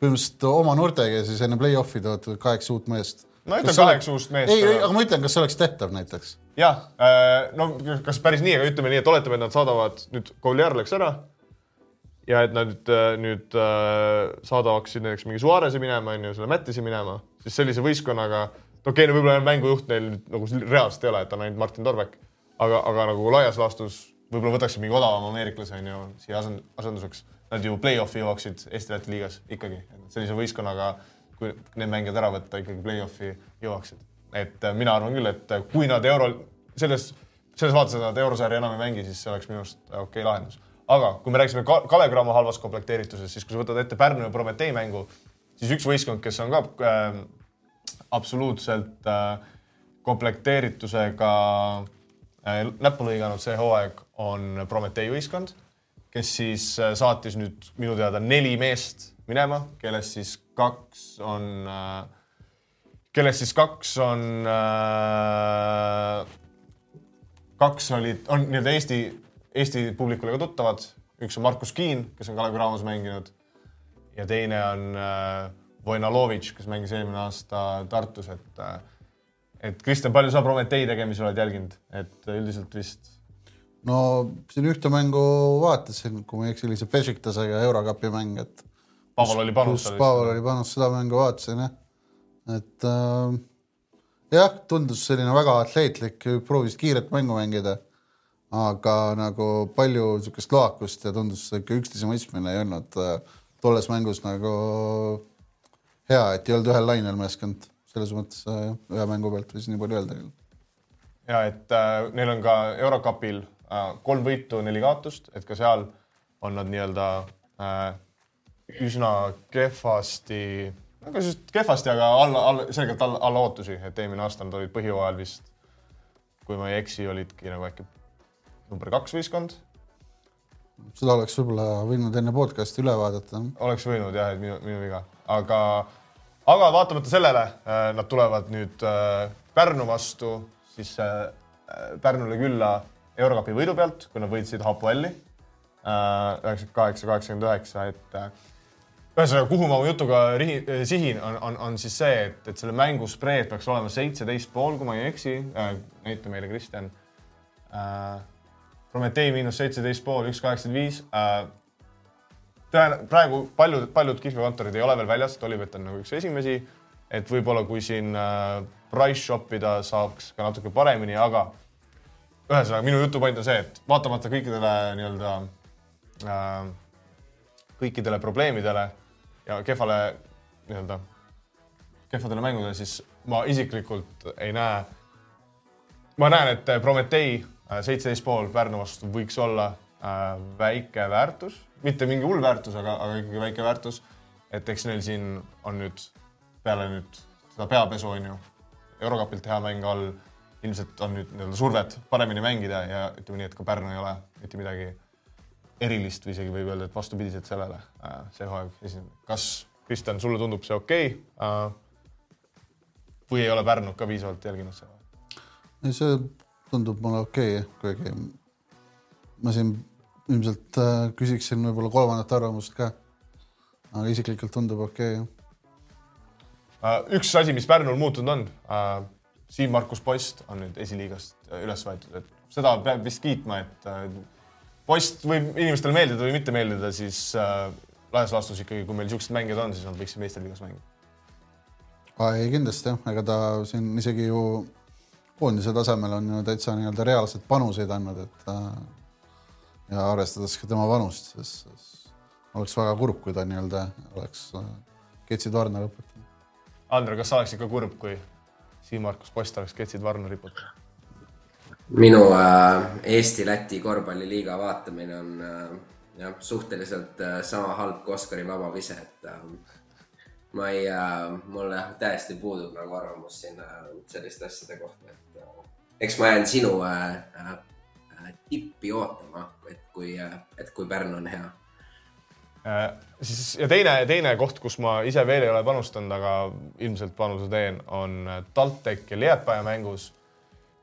põhimõtteliselt oma noortega ja siis enne play-off'i tood kaheksa uut meest? no ütleme kaheksa uut meest. ei, aga ma ütlen, kas see oleks tehtav näiteks? Jah äh,, no kas päris nii, aga ütleme nii, et oletame, et nad saadavad nüüd, Collier läks ära ja et nad nüüd, nüüd äh, saadaksid näiteks mingi Suarez'i minema, onju, selle Mattisi minema, siis sellise võistkonnaga, okei okay,, no võib-olla mängujuht neil nagu reaalselt ei ole, et on ainult Martin Torbek, aga, aga nagu laias laastus võib-olla võtaksid mingi odavama ameeriklase onju siia asend, asenduseks. Nad ju play-off'i jõuaksid Eesti-Läti liigas ikkagi, sellise võistkonnaga, kui need mängijad ära võtta, ikkagi play-off'i jõuaksid. Et äh, mina arvan küll, et kui nad euro, selles, selles vaates, et nad eurosarja enam ei mängi, siis see oleks minu arust okei okay lahendus. Aga kui me rääkisime ka Kalev Cramo halvast komplekteeritusest, siis kui sa võtad ette Pärnu ja Prometee mängu, siis üks võistkond, kes on ka äh, absoluutselt äh, komplekteeritusega äh, näppu lõiganud see hooaeg, on Prometee võistkond, kes siis äh, saatis nüüd minu teada neli meest minema, kellest siis kaks on äh,, kellest siis kaks on äh,, kaks olid, on nii-öelda Eesti Eesti publikule ka tuttavad, üks on Markus Kiin, kes on Kalevi Cramos mänginud ja teine on äh, Vojnalovitš, kes mängis eelmine aasta Tartus, et äh, et Kristjan, palju sa Prometee tegemisi oled jälginud, et üldiselt vist? no siin ühte mängu vaatasin, kui ma ei eksi, oli see Besiktasega Eurocupi mäng, et. Pavel oli panus. Pavel oli panus, seda mängu vaatasin jah, et äh, jah, tundus selline väga atleetlik, proovis kiiret mängu mängida aga nagu palju niisugust loakust ja tundus ikka üksteise mõistmine ei olnud äh, tolles mängus nagu hea, et ei olnud ühel lainel meeskond, selles mõttes äh, ühe mängu pealt võis nii palju öelda küll. ja et äh, neil on ka Eurocupil äh, kolm võitu, neli kaotust, et ka seal on nad nii-öelda äh, üsna kehvasti, nagu just kehvasti, aga alla, alla, selgelt alla, alla ootusi, et eelmine aasta nad olid põhjooajal vist, kui ma ei eksi, olidki nagu äkki number kaks võistkond. seda oleks võib-olla võinud enne podcast'i üle vaadata. oleks võinud jah, et minu, minu viga, aga, aga vaatamata sellele äh, nad tulevad nüüd äh, Pärnu vastu, siis äh, Pärnule külla Eurokapi võidu pealt, kui nad võitsid Hapoelli üheksakümmend kaheksa, kaheksakümmend üheksa, et ühesõnaga, kuhu ma jutuga rihi, sihin, on, on, on siis see, et, et selle mängu spreed peaks olema seitseteist pool, kui ma ei eksi äh,. näita meile, Kristjan äh, Prometee miinus seitseteist pool, üks kaheksakümmend viis. Äh, tõen-, praegu paljud, paljud kihlveokontorid ei ole veel väljas, et Olipet on nagu üks esimesi. et võib-olla kui siin äh, price shop ida saaks ka natuke paremini, aga ühesõnaga minu jutu point on see, et vaatamata kõikidele nii-öelda äh,, kõikidele probleemidele ja kehvale nii-öelda, kehvadele mängudele, siis ma isiklikult ei näe ma näen, et Prometee seitseteist pool Pärnu vastu võiks olla äh, väike väärtus, mitte mingi hull väärtus, aga, aga ikkagi väike väärtus. et eks neil siin on nüüd peale nüüd seda peapesu on ju, eurokapilt hea mäng all, ilmselt on nüüd nii-öelda survet paremini mängida ja ütleme nii, et ka Pärnu ei ole mitte midagi erilist või isegi võib öelda, et vastupidiselt sellele äh, see hooaeg esineb. kas, Kristjan, sulle tundub see okei okay? äh, või ei ole Pärnut ka piisavalt jälginud seda? ei, see tundub mulle okei okay,, kuigi ma siin ilmselt äh, küsiksin võib-olla kolmandat arvamust ka. aga isiklikult tundub okei okay,, jah. üks asi, mis Pärnul muutunud on, Siim-Markus Post on nüüd esiliigast üles võetud, et seda peab vist kiitma, et Post võib inimestele meeldida või mitte meeldida, siis laias laastus ikkagi, kui meil niisugused mängijad on, siis nad võiksid meistriliigas mängida. ei, kindlasti jah, ega ta siin isegi ju koondise tasemel on ju täitsa nii-öelda reaalseid panuseid andnud, et äh, ja arvestades ka tema vanust, siis, oleks väga kurb, kui ta nii-öelda oleks äh, ketsid varna lõpetanud. Andre, kas sa oleksid ka kurb, kui Siim-Markus Post oleks ketsid varna riputanud? Minu äh, Eesti-Läti korvpalliliiga vaatamine on äh, jah, suhteliselt äh, sama halb kui Oskari vabavise, et äh, ma ei mul jah, täiesti puudub nagu arvamus siin selliste asjade kohta, et eks ma jään sinu tippi ootama, et kui et kui Pärnu on hea. Siis ja teine, teine koht, kus ma ise veel ei ole panustanud, aga ilmselt panuse teen, on TalTech ja Liepaja mängus,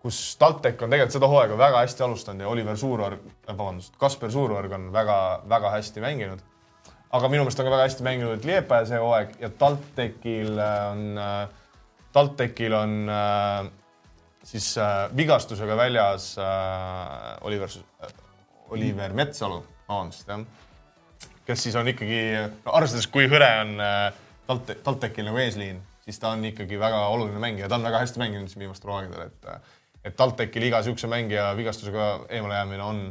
kus TalTech on tegelikult seda hooaega väga hästi alustanud ja Oliver Suurorg, äh, vabandust, Kasper Suurorg on väga-väga hästi mänginud. aga minu meelest on ka väga hästi mänginud Liepaja see hooaeg ja TalTechil on äh,, TalTechil on äh, siis äh, vigastusega väljas äh, Oliver äh,, Oliver Metsalu, vabandust jah, kes siis on ikkagi no,, arvestades, kui hõre on äh, Talte, Taltekil nagu eesliin, siis ta on ikkagi väga oluline mängija, ta on väga hästi mänginud siin viimastel hooaegadel, et äh, et TalTechil iga niisuguse mängija vigastusega eemale jäämine on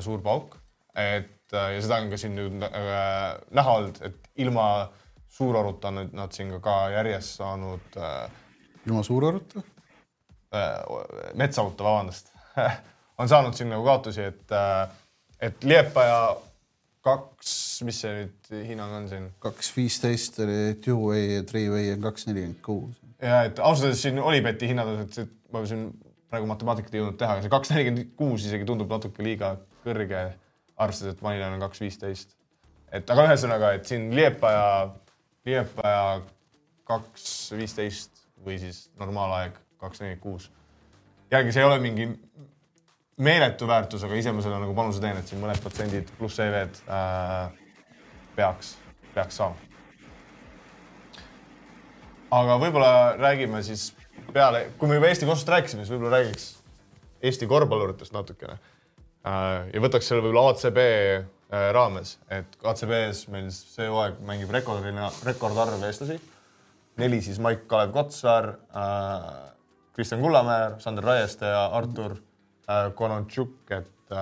suur pauk. et äh, ja seda on ka siin nüüd äh, näha olnud, et ilma Suuroruta on nad siin ka, ka järjest saanud äh,. ilma Suuroruta? Metsaauto, vabandust [LAUGHS] on saanud siin nagu kaotusi, et, et Liepaja kaks, mis see nüüd hinnang on siin? kaks viisteist oli two-way ja three-way on kaks nelikümmend kuus. ja et ausalt öeldes siin Olibeti hinnad, et ma siin praegu matemaatikat ei jõudnud teha, aga see kaks nelikümmend kuus isegi tundub natuke liiga kõrge, arvestades, et Vanilal on kaks viisteist. et aga ühesõnaga, et siin Liepaja, Liepaja kaks viisteist või siis normaalaeg kaks nelikümmend kuus. jällegi, see ei ole mingi meeletu väärtus, aga ise ma selle nagu panuse teen, et siin mõned protsendid pluss EV-d äh, peaks, peaks saama. aga võib-olla räägime siis peale, kui me juba Eesti koostööst rääkisime, siis võib-olla räägiks Eesti korvpalluritest natukene äh,. ja võtaks selle võib-olla ACB äh, raames, et ACB-s meil see hooaeg mängib rekordiline, rekordarv eestlasi. neli siis Maik-Kalev Kotsar äh,, Kristjan Kullamäär, Sander Raieste ja Artur Konontšuk, et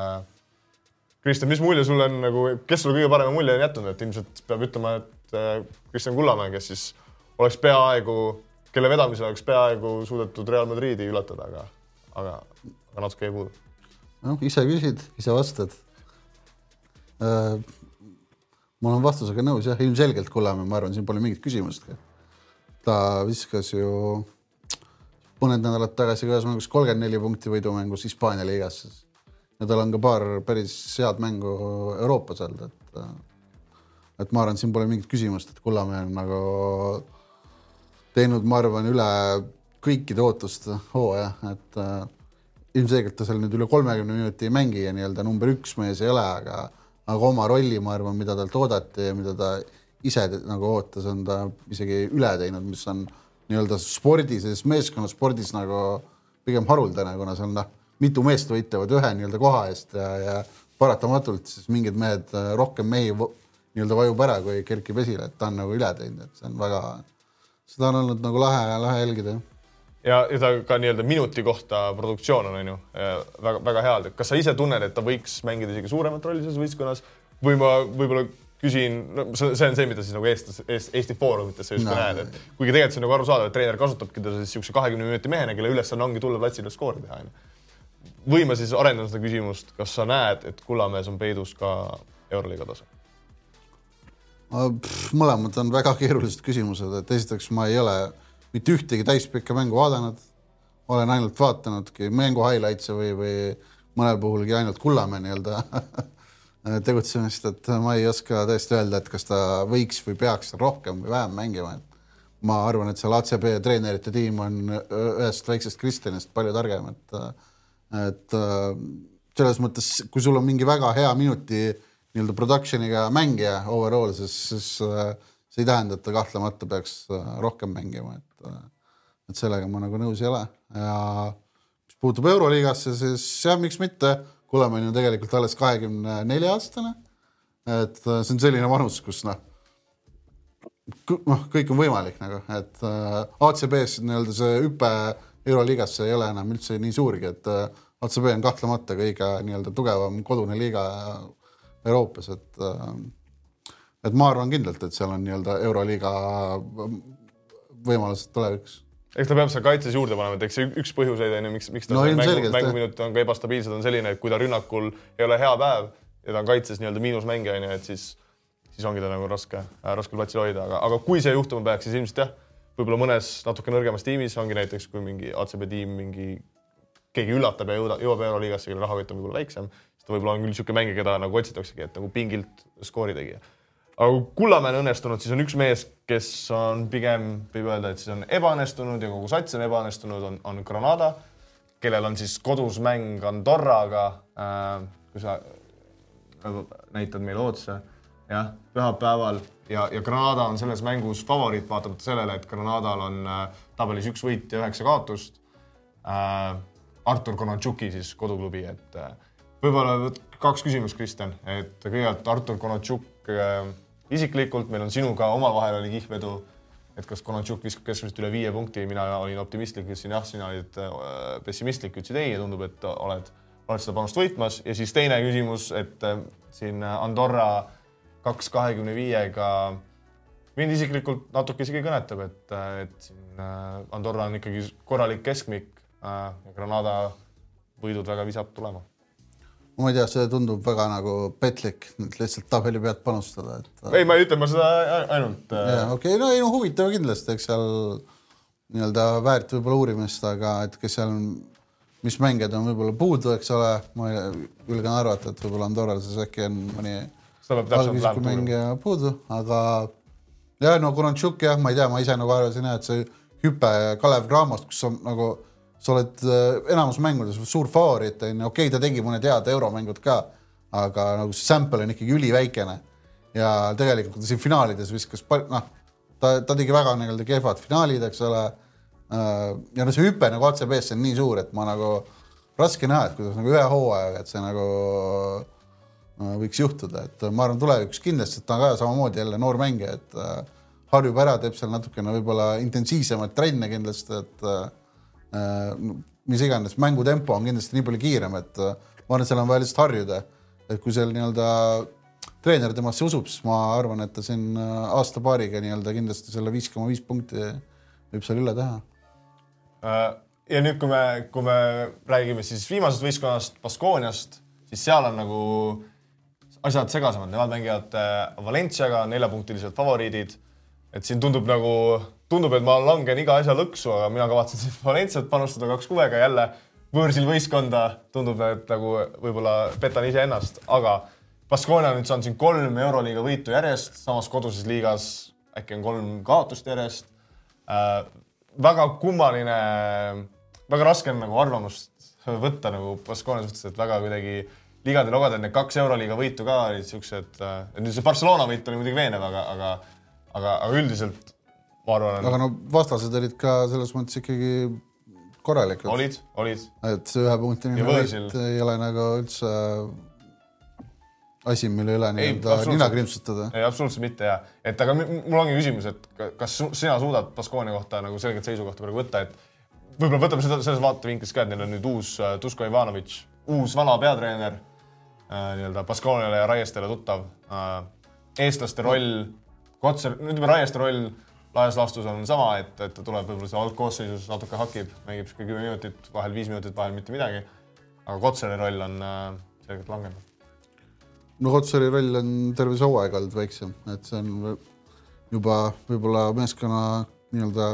Kristjan, mis mulje sulle on nagu, kes sulle kõige parema mulje on jätnud, et ilmselt peab ütlema, et Kristjan Kullamäe, kes siis oleks peaaegu, kelle vedamisel oleks peaaegu suudetud Real Madridi ületada, aga, aga, aga natuke jäi puudu. noh, ise küsid, ise vastad äh,. ma olen vastusega nõus jah, ilmselgelt Kullamäe, ma arvan, siin pole mingit küsimustki. ta viskas ju mõned nädalad tagasi ka mängus kolmkümmend neli punkti võidumängus Hispaania liigas. ja tal on ka paar päris head mängu Euroopas olnud, et et ma arvan, siin pole mingit küsimust, et Kullamäe on nagu teinud, ma arvan, üle kõikide ootuste hooaja, et äh, ilmselgelt ta seal nüüd üle kolmekümne minuti ei mängi ja nii-öelda number üks mees ei ole, aga aga oma rolli, ma arvan, mida talt oodati ja mida ta ise nagu ootas, on ta isegi üle teinud, mis on nii-öelda spordi, selles meeskonnaspordis nagu pigem haruldane, kuna seal noh, mitu meest võitlevad ühe nii-öelda koha eest ja, ja paratamatult siis mingid mehed, rohkem mehi nii-öelda vajub ära, kui kerkib esile, et ta on nagu üle teinud, et see on väga, seda on olnud nagu lahe, lahe jälgida ja, ja ta ka nii-öelda minuti kohta produktsioon on, on ju, väga-väga hea. kas sa ise tunned, et ta võiks mängida isegi suuremat rolli selles võistkonnas või ma võib-olla küsin no,, see on see, mida siis nagu Eestis, Eesti foorumites sa justkui No. näed, et kuigi tegelikult see on nagu arusaadav, et treener kasutabki teda siis niisuguse kahekümne minuti mehena, kelle ülesanne ongi tulla platsile skoori teha, onju. või ma siis arendan seda küsimust, kas sa näed, et Kullamäes on peidus ka Euroliiga tase? Mõlemad on väga keerulised küsimused, et esiteks ma ei ole mitte ühtegi täispikka mängu vaadanud. olen ainult vaatanudki mängu highlights'e või, või mõnel puhulgi ainult Kullamäe nii-öelda [LAUGHS] tegutsemist, et ma ei oska tõesti öelda, et kas ta võiks või peaks rohkem või vähem mängima, et ma arvan, et seal ACB treenerite tiim on ühest väiksest Kristjanist palju targem, et et äh, selles mõttes, kui sul on mingi väga hea minuti nii-öelda production'iga mängija overall, siis, siis äh, see ei tähenda, et ta kahtlemata peaks äh, rohkem mängima, et äh, et sellega ma nagu nõus ei ole ja mis puutub Euroliigasse, siis jah, miks mitte, Kullamäe on ju tegelikult alles kahekümne nelja aastane. et see on selline vanus, kus noh, noh, kõik on võimalik nagu, et ACB-s nii-öelda see hüpe Euroliigasse ei ole enam üldse nii suurgi, et ACB on kahtlemata kõige nii-öelda tugevam kodune liiga Euroopas, et äh, et ma arvan kindlalt, et seal on nii-öelda Euroliiga võimalused tulevikus. Eks ta peab seal kaitses juurde panema, et eks see üks põhjuseid on ju, miks, miks ta No mängu, mänguminutid on ka ebastabiilsed, on selline, et kui ta rünnakul ei ole hea päev ja ta on kaitses nii-öelda miinusmängija onju, et siis, siis ongi ta nagu raske äh,, raske platsil hoida, aga, aga kui see juhtuma peaks, siis ilmselt jah, võib-olla mõnes natuke nõrgemas tiimis ongi näiteks, kui mingi ACB tiim mingi, keegi üllatab ja jõuda, jõuab Euroliigasse, kelle rahakott on võib-olla väiksem, siis ta võib-olla on küll niisugune mängija, keda nagu otsitaksegi, et nagu pingilt skoori tegija aga kui Kullamäel õnnestunud, siis on üks mees, kes on pigem, võib öelda, et siis on ebaõnnestunud ja kogu sats on ebaõnnestunud, on, on Granada, kellel on siis kodus mäng Andorraga äh,. kui sa nagu näitad meile otsa, jah, pühapäeval ja, ja Granada on selles mängus favoriit, vaatamata sellele, et Granadal on äh, tabelis üks võit ja üheksa kaotust äh,. Artur Konatšuki siis koduklubi, et äh, võib-olla kaks küsimust, Kristjan, et kõigepealt Artur Konatšuk äh, isiklikult, meil on sinuga omavahel oli kihvedu, et kas Konatšuk viskab keskmiselt üle viie punkti, mina olin optimistlik, ütlesin jah, sina olid äh, pessimistlik, ütlesid ei ja tundub, et oled, oled seda panust võitmas. Ja siis teine küsimus, et äh, siin Andorra kaks kahekümne viiega mind isiklikult natuke isegi kõnetab, et, et siin Andorra on ikkagi korralik keskmik Granada võidud väga visab tulema ma ei tea, see tundub väga nagu petlik, et lihtsalt tabeli pealt panustada, et ei, ma ei ütle, ma seda ainult äh, ja okei okay,, no ei no huvitav kindlasti, eks seal nii-öelda väärt võib-olla uurimist, aga et kes seal, mis mängijad on võib-olla puudu, eks ole, ma julgen arvata, et võib-olla Andorral siis äkki on mõni mängija puudu, aga ja no Konatšuk jah, ma ei tea, ma ise nagu arvasin jah, et see hüpe Kalev Cramost, kus on nagu sa oled äh, enamus mängudes suur favoriit onju, okei okay, ta tegi mõned head euromängud ka, aga nagu see sample on ikkagi üliväikene. Ja tegelikult siin finaalides viskas pal-, noh, ta, ta tegi väga nii-öelda kehvad finaalid, eks ole. ja no see hüpe nagu ACB-sse on nii suur, et ma nagu raske näha, et kuidas nagu ühe hooajaga, et see nagu äh, võiks juhtuda, et ma arvan, tulevikus kindlasti, et ta on ka samamoodi jälle noor mängija, et äh, harjub ära, teeb seal natukene võib-olla intensiivsemaid trenne kindlasti, et äh, mis iganes, mängutempo on kindlasti nii palju kiirem, et äh, ma arvan, et seal on vaja lihtsalt harjuda. et kui seal nii-öelda treener temasse usub, siis ma arvan, et ta siin äh, aasta-paariga nii-öelda kindlasti selle viis koma viis punkti võib seal üle teha. Äh, ja nüüd, kui me, kui me räägime siis viimasest võistkonnast, Baskooniast, siis seal on nagu asjad segasemad, nemad mängivad äh, Valenciaga, neljapunktiliselt favoriidid. et siin tundub nagu, tundub, et ma langen iga asja lõksu, aga mina kavatsen siis Valenciat panustada kaks kuvega jälle võõrsil võistkonda. tundub, et nagu võib-olla petan iseennast, aga Baskonia nüüd saanud siin kolm Euroliiga võitu järjest, samas koduses liigas äkki on kolm kaotust järjest äh, väga kummaline, väga raske on nagu arvamust võtta nagu Baskonia suhtes, et väga kuidagi ligadel-ogadel need kaks Euroliiga võitu ka olid siuksed, et nüüd see Barcelona võit oli muidugi veenev, aga, aga, aga, aga üldiselt ma arvan, aga no vastased olid ka selles mõttes ikkagi korralikud, olid, olid. et see võõrsil. võit ei ole nagu üldse asi, mille üle nii-öelda nina krimpsutada. ei, absoluutselt mitte ja, et aga mul ongi küsimus, et ka- kas sina suudad Baskonia kohta nagu selget seisukohta praegu võtta, et võib-olla võtame seda selles vaatevinklist ka, et neil on nüüd uus äh, Dusko Ivanovic, uus vana peatreener äh, nii-öelda Baskoniale ja Raiestele tuttav äh,. eestlaste roll, Kotser, ütleme Raieste roll laias laastus on sama, et, et ta tuleb võib-olla seal algkoosseisus natuke hakib, mängib sihuke kümme minutit, vahel viis minutit, vahel mitte midagi. aga Kotseri roll on äh, selgelt langenud. no Kotsari roll on terve see hooaeg olnud väiksem, et see on juba võib-olla meeskonna nii-öelda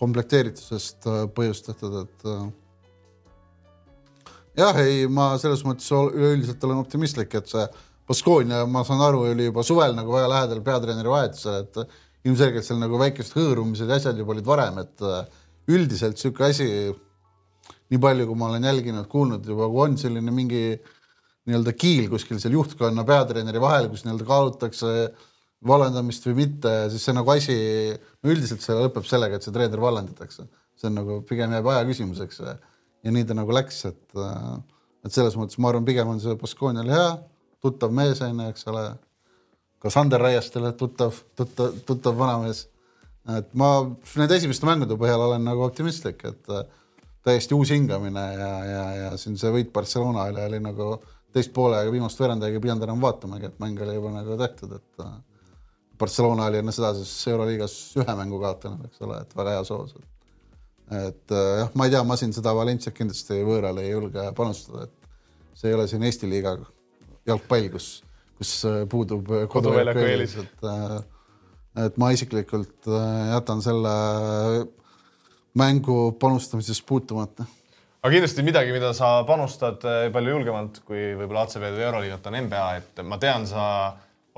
komplekteeritusest äh, põhjustatud, et äh, jah, ei, ma selles mõttes üleüldiselt olen optimistlik, et see Baskonia, ma saan aru, oli juba suvel nagu väga lähedal peatreeneri vahetusele, et ilmselgelt seal nagu väikesed hõõrumised ja asjad juba olid varem, et äh, üldiselt niisugune asi, nii palju, kui ma olen jälginud, kuulnud juba, kui on selline mingi nii-öelda kiil kuskil seal juhtkonna peatreeneri vahel, kus nii-öelda kaalutakse vallandamist või mitte, siis see nagu asi, no üldiselt see lõpeb sellega, et see treener vallandatakse. see on nagu pigem jääb aja küsimuseks ja, nii ta nagu läks, et, et selles mõttes ma arvan, pigem on see Baskonial hea, tuttav mees on ju, eks ole. Ka Sander Raiestele tuttav, tuttav, tuttav vanamees. et ma nende esimeste mängude põhjal olen nagu optimistlik, et äh, täiesti uus hingamine ja, ja, ja siin see võit Barcelona üle oli nagu teist poolega viimast veerandajaga ei pidanud enam vaatamagi, et mäng oli juba nagu tehtud, et äh, Barcelona oli enne seda siis Euroliigas ühe mängu kaotanud, eks ole, et väga hea soos. et äh, jah, ma ei tea, ma siin seda Valenciat kindlasti võõrale ei julge panustada, et see ei ole siin Eesti liiga jalgpall, kus, kus äh, puudub äh, Koduväljaku eelis. et äh, et ma isiklikult jätan selle mängu panustamisest puutumata aga kindlasti midagi, mida sa panustad palju julgemalt kui võib-olla ACV-d või Euroliigat on NBA, et ma tean, sa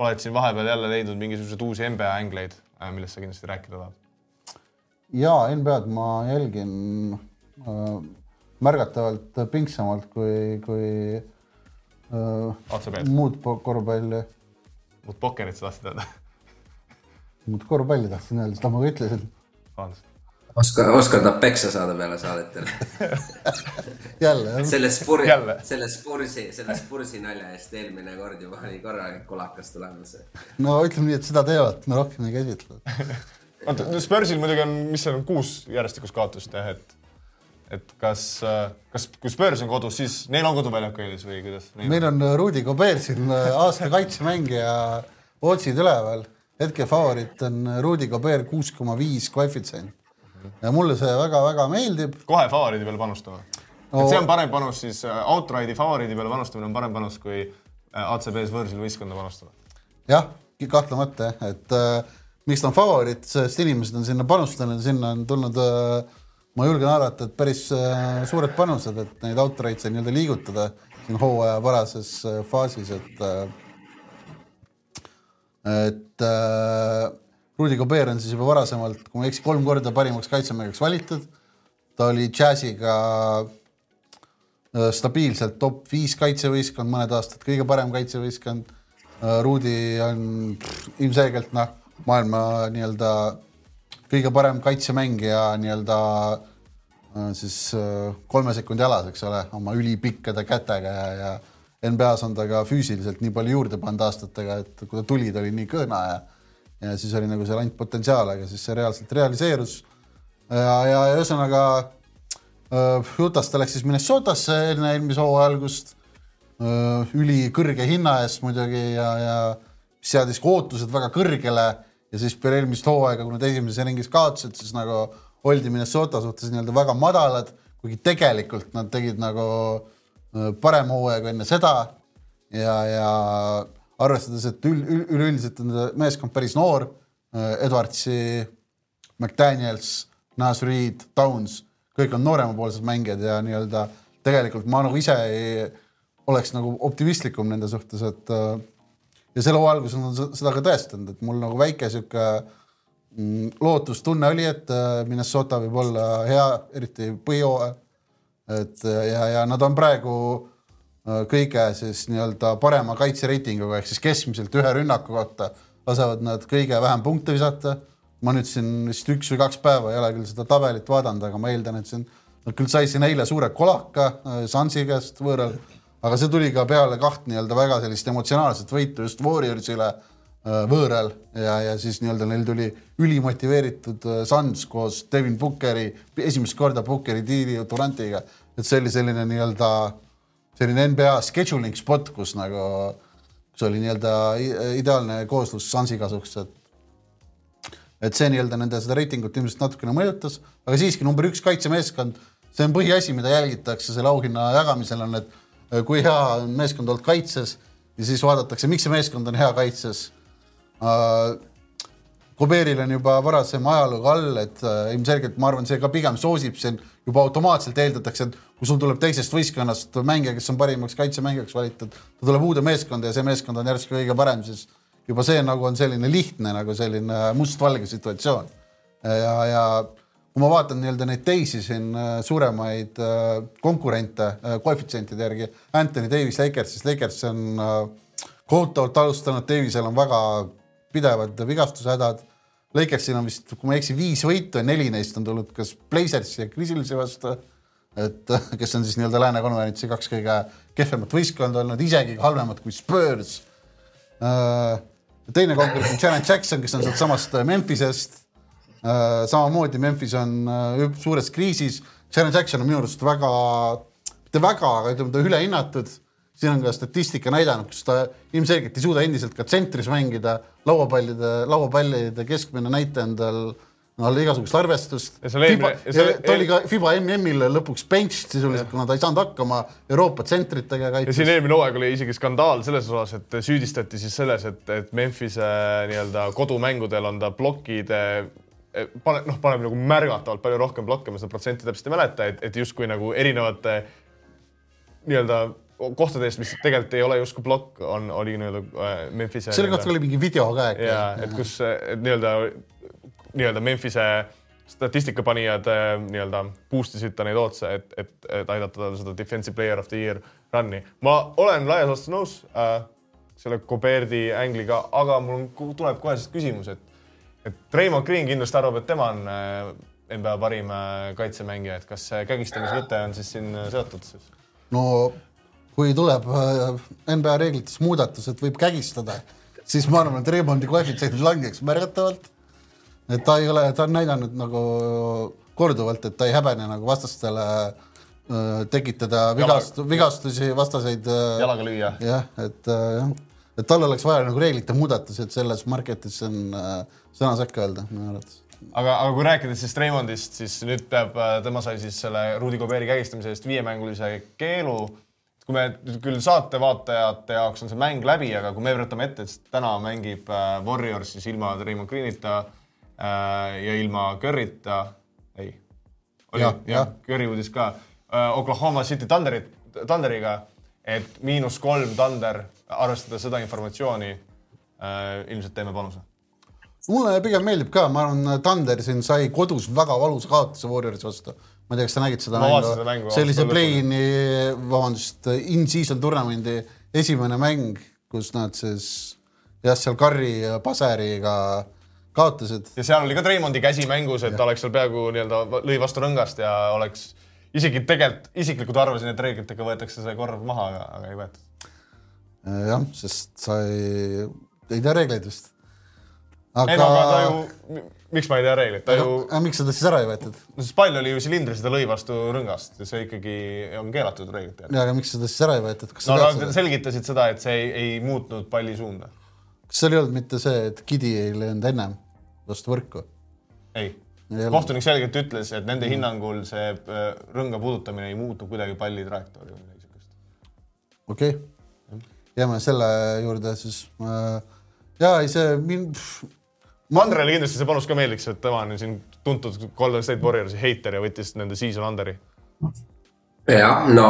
oled siin vahepeal jälle leidnud mingisuguseid uusi NBA ängleid, millest sa kindlasti rääkida tahad. ja NBA-d ma jälgin märgatavalt pingsamalt kui, kui äh, muud korvpalli, muud pokkerit sa tahtsid öelda? muud korvpalli tahtsin öelda, seda ma ka ütlesin. vabandust. oskad, nad peksa saada peale saadet jälle? [LAUGHS] jälle jah, selle spursi selle spursi, selle spursi nalja eest eelmine kord juba oli korralik kolakas tulemas. no ütleme nii, et seda teemat me rohkem ei käsitle. [LAUGHS] oota, Spursil muidugi on, mis seal on, kuus järjestikust kaotust jah, et et kas, kas, kui Spurs on kodus, siis neil on koduväljaku eelis või kuidas? meil on Rudi Gobert siin äh, aasta kaitsemängija otsid üleval, hetke favoriit on Rudi Gobert kuus koma viis koefitsient ja mulle see väga-väga meeldib. kohe favoriidi peale panustama no.. Et see on parem panus siis äh, outride'i favoriidi peale panustamine on parem panus kui äh, ACB-s võõrsil võistkonda panustada. jah, kahtlemata jah, et äh, miks ta on favoriit, sest inimesed on sinna panustanud, sinna on tulnud äh,, ma julgen arvata, et päris äh, suured panused, et neid outride'e nii-öelda liigutada siin hooaja varases äh, faasis, et äh, et äh, Rudi Gobert on siis juba varasemalt, kui ma ei eksi, kolm korda parimaks kaitsemeheks valitud. ta oli Jazziga stabiilselt top viis kaitsevõistkond mõned aastad, kõige parem kaitsevõistkond. Rudi on ilmselgelt noh, maailma nii-öelda kõige parem kaitsemängija nii-öelda äh, siis äh, kolme sekundi jalas, eks ole, oma ülipikkade kätega ja, ja NBA-s on ta ka füüsiliselt nii palju juurde pannud aastatega, et kui ta tuli, ta oli nii kõõna ja ja siis oli nagu seal ainult potentsiaal, aga siis see reaalselt realiseerus. ja, ja ühesõnaga äh, Utah'st ta läks siis Minnesotasse enne eelmise hooaja algust äh, ülikõrge hinna eest muidugi ja, ja seadis ka ootused väga kõrgele ja siis eelmist hooaega, kui nad esimeses ringis kaotasid, siis nagu oldi Minnesota suhtes nii-öelda väga madalad, kuigi tegelikult nad tegid nagu äh, parem hooaja kui enne seda. Ja, ja arvestades, et ül- ül- üleüldiselt on meeskond päris noor, Edwardsi, McDaniels, Nas Reed, Downs, kõik on nooremapoolsed mängijad ja nii-öelda tegelikult ma nagu ise ei oleks nagu optimistlikum nende suhtes, et äh, ja selle hooaja alguses on seda ka tõestanud, et mul nagu väike sihuke mm, lootustunne oli, et äh, Minnesota võib olla hea, eriti põhijooaja. et äh, ja, ja nad on praegu äh, kõige siis nii-öelda parema kaitsereitinguga ehk siis keskmiselt ühe rünnaku kohta lasevad nad kõige vähem punkte visata. ma nüüd siin vist üks või kaks päeva ei ole küll seda tabelit vaadanud, aga ma eeldan, et siin nad küll sai siin eile suure kolaka Sansi käest võõral, aga see tuli ka peale kaht nii-öelda väga sellist emotsionaalset võitu just Warriorsile äh, võõral. Ja, ja siis nii-öelda neil tuli ülimotiveeritud äh, Suns koos Devin Bookeri, esimest korda Bookeri diili Durantiga, et see oli selline nii-öelda selline NBA scheduling spot, kus nagu, kus oli nii-öelda ideaalne kooslus Sansi kasuks, et et see nii-öelda nende seda reitingut ilmselt natukene mõjutas, aga siiski number üks kaitsemeeskond, see on põhiasi, mida jälgitakse selle auhinna jagamisel on, et kui hea on meeskond olnud kaitses ja siis vaadatakse, miks see meeskond on hea kaitses uh,. Koberil on juba varasem ajalugu all, et äh, ilmselgelt ma arvan, see ka pigem soosib siin juba automaatselt eeldatakse, et kui sul tuleb teisest võistkonnast mängija, kes on parimaks kaitsemängijaks valitud, ta tuleb uude meeskonda ja see meeskond on järsku kõige parem, siis juba see nagu on selline lihtne nagu selline mustvalge situatsioon. ja, ja kui ma vaatan nii-öelda neid teisi siin äh, suuremaid äh, konkurente äh, koefitsientide järgi, Anthony Davis Lakers, siis Lakers on kohutavalt alustanud, Davisel on väga pidevad vigastushädad. Lakersil on vist, kui ma ei eksi, viis võitu ja neli neist on tulnud kas Blazersi ja Grizzlisi vastu. et kes on siis nii-öelda Lääne konverentsi kaks kõige kehvemat võistkonda olnud, isegi halvemad kui Spurs teine konkurent on Janet Jackson, kes on sealtsamast Memphisest. Samamoodi Memphis on äh, suures kriisis. Janet Jackson on minu arust väga, mitte väga, aga ütleme, ta ülehinnatud siin on ka statistika näidanud, kus ta ilmselgelt ei suuda endiselt ka tsentris mängida, lauapallide, lauapallide keskmine näitaja on tal no igasugust arvestust. Ta oli ka Fiba MM-il lõpuks bench sisuliselt, kuna ta ei saanud hakkama Euroopa tsentritega ja siin kaitses. eelmine hooaeg oli isegi skandaal selles osas, et süüdistati siis selles, et, et Memphise nii-öelda kodumängudel on ta plokkide pane, noh, paneb nagu märgatavalt palju rohkem blokke, ma seda protsenti täpselt ei mäleta, et, et justkui nagu erinevate nii-öelda kohtade eest, mis tegelikult ei ole justkui plokk, on, oli nii-öelda äh, Memphise. selle kohta oli mingi video ka äkki. ja et kus et nii-öelda, nii-öelda Memphise statistikapanijad äh, nii-öelda boost isid ta neid otse, et, et, et aidata tal seda defensive player of the year run'i. ma olen laias laastus nõus äh, selle Goberdi ängliga, aga mul on, tuleb kohe siis küsimus, et, et Raymond Green kindlasti arvab, et tema on äh, NBA parim äh, kaitsemängija, et kas see kägistamismõte on siis siin äh, seotud siis? no kui tuleb NBA reeglites muudatus, et võib kägistada, siis ma arvan, et Raymondi koefitsient langeks märgatavalt. et ta ei ole, ta on näidanud nagu korduvalt, et ta ei häbene nagu vastastele tekitada vigast-, vigastusi, vastaseid jalaga lüüa. jah, et jah, et tal oleks vaja nagu reeglite muudatusi, et selles market'is on äh, sõna sekka öelda minu arvates. aga, aga kui rääkida siis Raymondist, siis nüüd peab, tema sai siis selle Rudi Goberi kägistamise eest viiemängulise keelu. kui me nüüd küll saate vaatajate jaoks on see mäng läbi, aga kui me võtame ette, et täna mängib äh, Warriors siis ilma Raymond Greenita äh, ja ilma Curryta, ei, oli Jah, ja, jah., Curry uudis ka äh,, Oklahoma City Thunderit, Thunderiga, et miinus kolm Thunder, arvestades seda informatsiooni äh,, ilmselt teeme panuse mulle pigem meeldib ka, ma arvan, Thunder siin sai kodus väga valusa kaotuse Warriorsi vastu. ma ei tea, kas sa nägid seda Ma vaatasin seda mängu, absoluutselt. play-in'i, vabandust, in-season tournamendi esimene mäng, kus nad siis jah, seal Curry ja Paseriga kaotasid. ja seal oli ka Raymondi käsi mängus, et ta oleks seal peaaegu nii-öelda lõi vastu rõngast ja oleks isegi tegelikult isiklikult arvasin, et reeglitega võetakse see korv maha, aga, aga ei võetud. jah, sest sa ei, ei tea reegleid vist. ei no aga ta ju, miks ma ei tea reegleid, ta ju, aga miks seda siis ära ei võetud? no see pall oli ju silindris, ta lõi vastu rõngast ja see ikkagi on keelatud reeglite järgi. ja aga miks seda siis ära ei võetud, no nad seda? selgitasid seda, et see ei, ei muutnud palli suunda. kas seal ei olnud mitte see, et Gidi ei löönud ennem vastu võrku? ei kohtunik selgelt ütles, et nende hinnangul see äh, rõnga puudutamine ei muutu kuidagi palli trajektoori või midagi siukest. okei okay., jääme selle juurde siis äh,. ja ei, see mind, Andrele kindlasti see panus ka meeldiks, et tema on siin tuntud Golden State Warriorsi heiter ja võttis nende season under'i. jah, no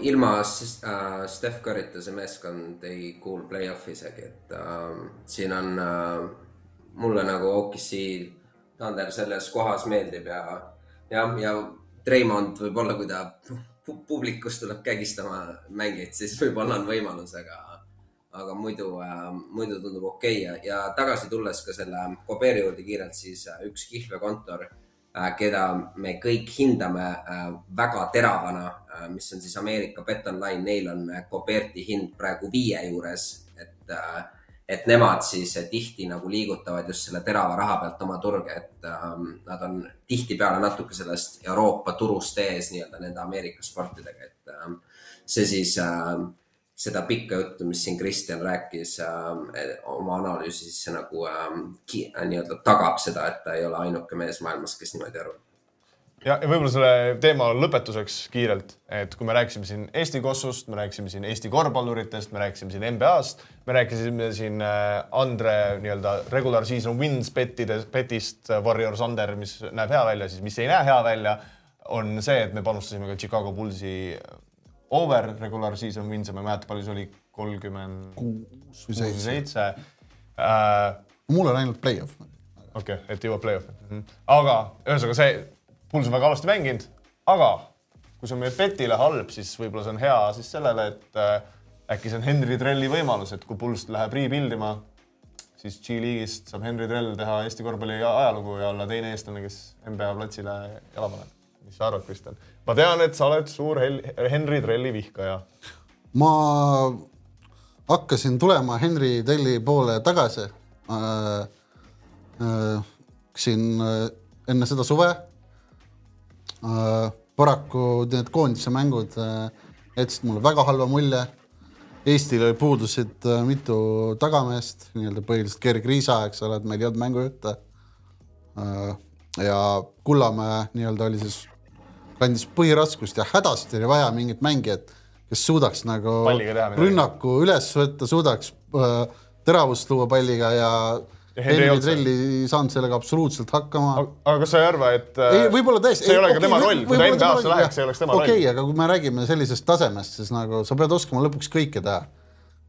ilma äh, Steph Curry'ta see meeskond ei kuulu play-off'i isegi, et äh, siin on äh, mulle nagu OKC Thunder selles kohas meeldib ja, ja, ja Treimond võib-olla, kui ta pu- publikus tuleb kägistama mängijaid, siis võib-olla on võimalus, aga, aga muidu äh,, muidu tundub okei okay. ja, tagasi tulles ka selle Koberi juurde kiirelt, siis äh, üks kihlvekontor äh, keda me kõik hindame äh, väga teravana äh,, mis on siis Ameerika Bet Online, neil on äh, Coberti hind praegu viie juures, et äh,, et nemad siis äh, tihti nagu liigutavad just selle terava raha pealt oma turge, et äh, nad on tihtipeale natuke sellest Euroopa turust ees nii-öelda nende Ameerika sportidega, et äh, see siis äh, seda pikka juttu, mis siin Kristjan rääkis äh, oma analüüsis, nagu äh, ki- äh, nii-öelda tagab seda, et ta ei ole ainuke mees maailmas, kes niimoodi arvab. ja, ja võib-olla selle teema lõpetuseks kiirelt, et kui me rääkisime siin Eesti Kossust, me rääkisime siin Eesti korvpalluritest, me rääkisime siin NBA-st, me rääkisime siin äh, Andre nii-öelda regular season wins bettidest, betist äh, Warriors Under, mis näeb hea välja, siis mis ei näe hea välja, on see, et me panustasime ka Chicago Bullsi over regular season wins ja ma ei mäleta, palju see oli, kolmkümmend kuus või seitse. Äh, mul on ainult play-off. okei okay,, et jõuab play-off'i mm. -hmm. aga ühesõnaga see, Puls on väga halvasti mänginud, aga kui see on meie betile halb, siis võib-olla see on hea siis sellele, et äh, äkki see on Henry Trelli võimalus, et kui Puls läheb rebuild ima, siis G-liigist saab Henry Trell teha Eesti korvpalli ajalugu ja olla teine eestlane, kes NBA platsile jala paneb. mis sa arvad, Kristjan? ma tean, et sa oled suur Hel Henry Trelli vihkaja. ma hakkasin tulema Henry Telli poole tagasi äh,. Äh, siin äh, enne seda suve. Paraku need koondise mängud äh, jätsid mulle väga halva mulje. Eestil puudusid äh, mitu tagameest, nii-öelda põhiliselt Gerg Riisa, eks ole, et meil ei olnud mängujutte äh,. ja Kullamäe nii-öelda oli siis, kandis põhiraskust ja hädasti oli vaja mingit mängijat, kes suudaks nagu rünnaku üles võtta, suudaks äh, teravust luua palliga Ja Henry. Trelli ei saanud sellega absoluutselt hakkama. aga kas sa ei arva, et äh, ei, võib-olla tõesti. see ei ole ka tema roll, kui ta NBA-sse läheks, see ei oleks tema okei okay,, roll. aga kui me räägime sellisest tasemest, siis nagu sa pead oskama lõpuks kõike teha.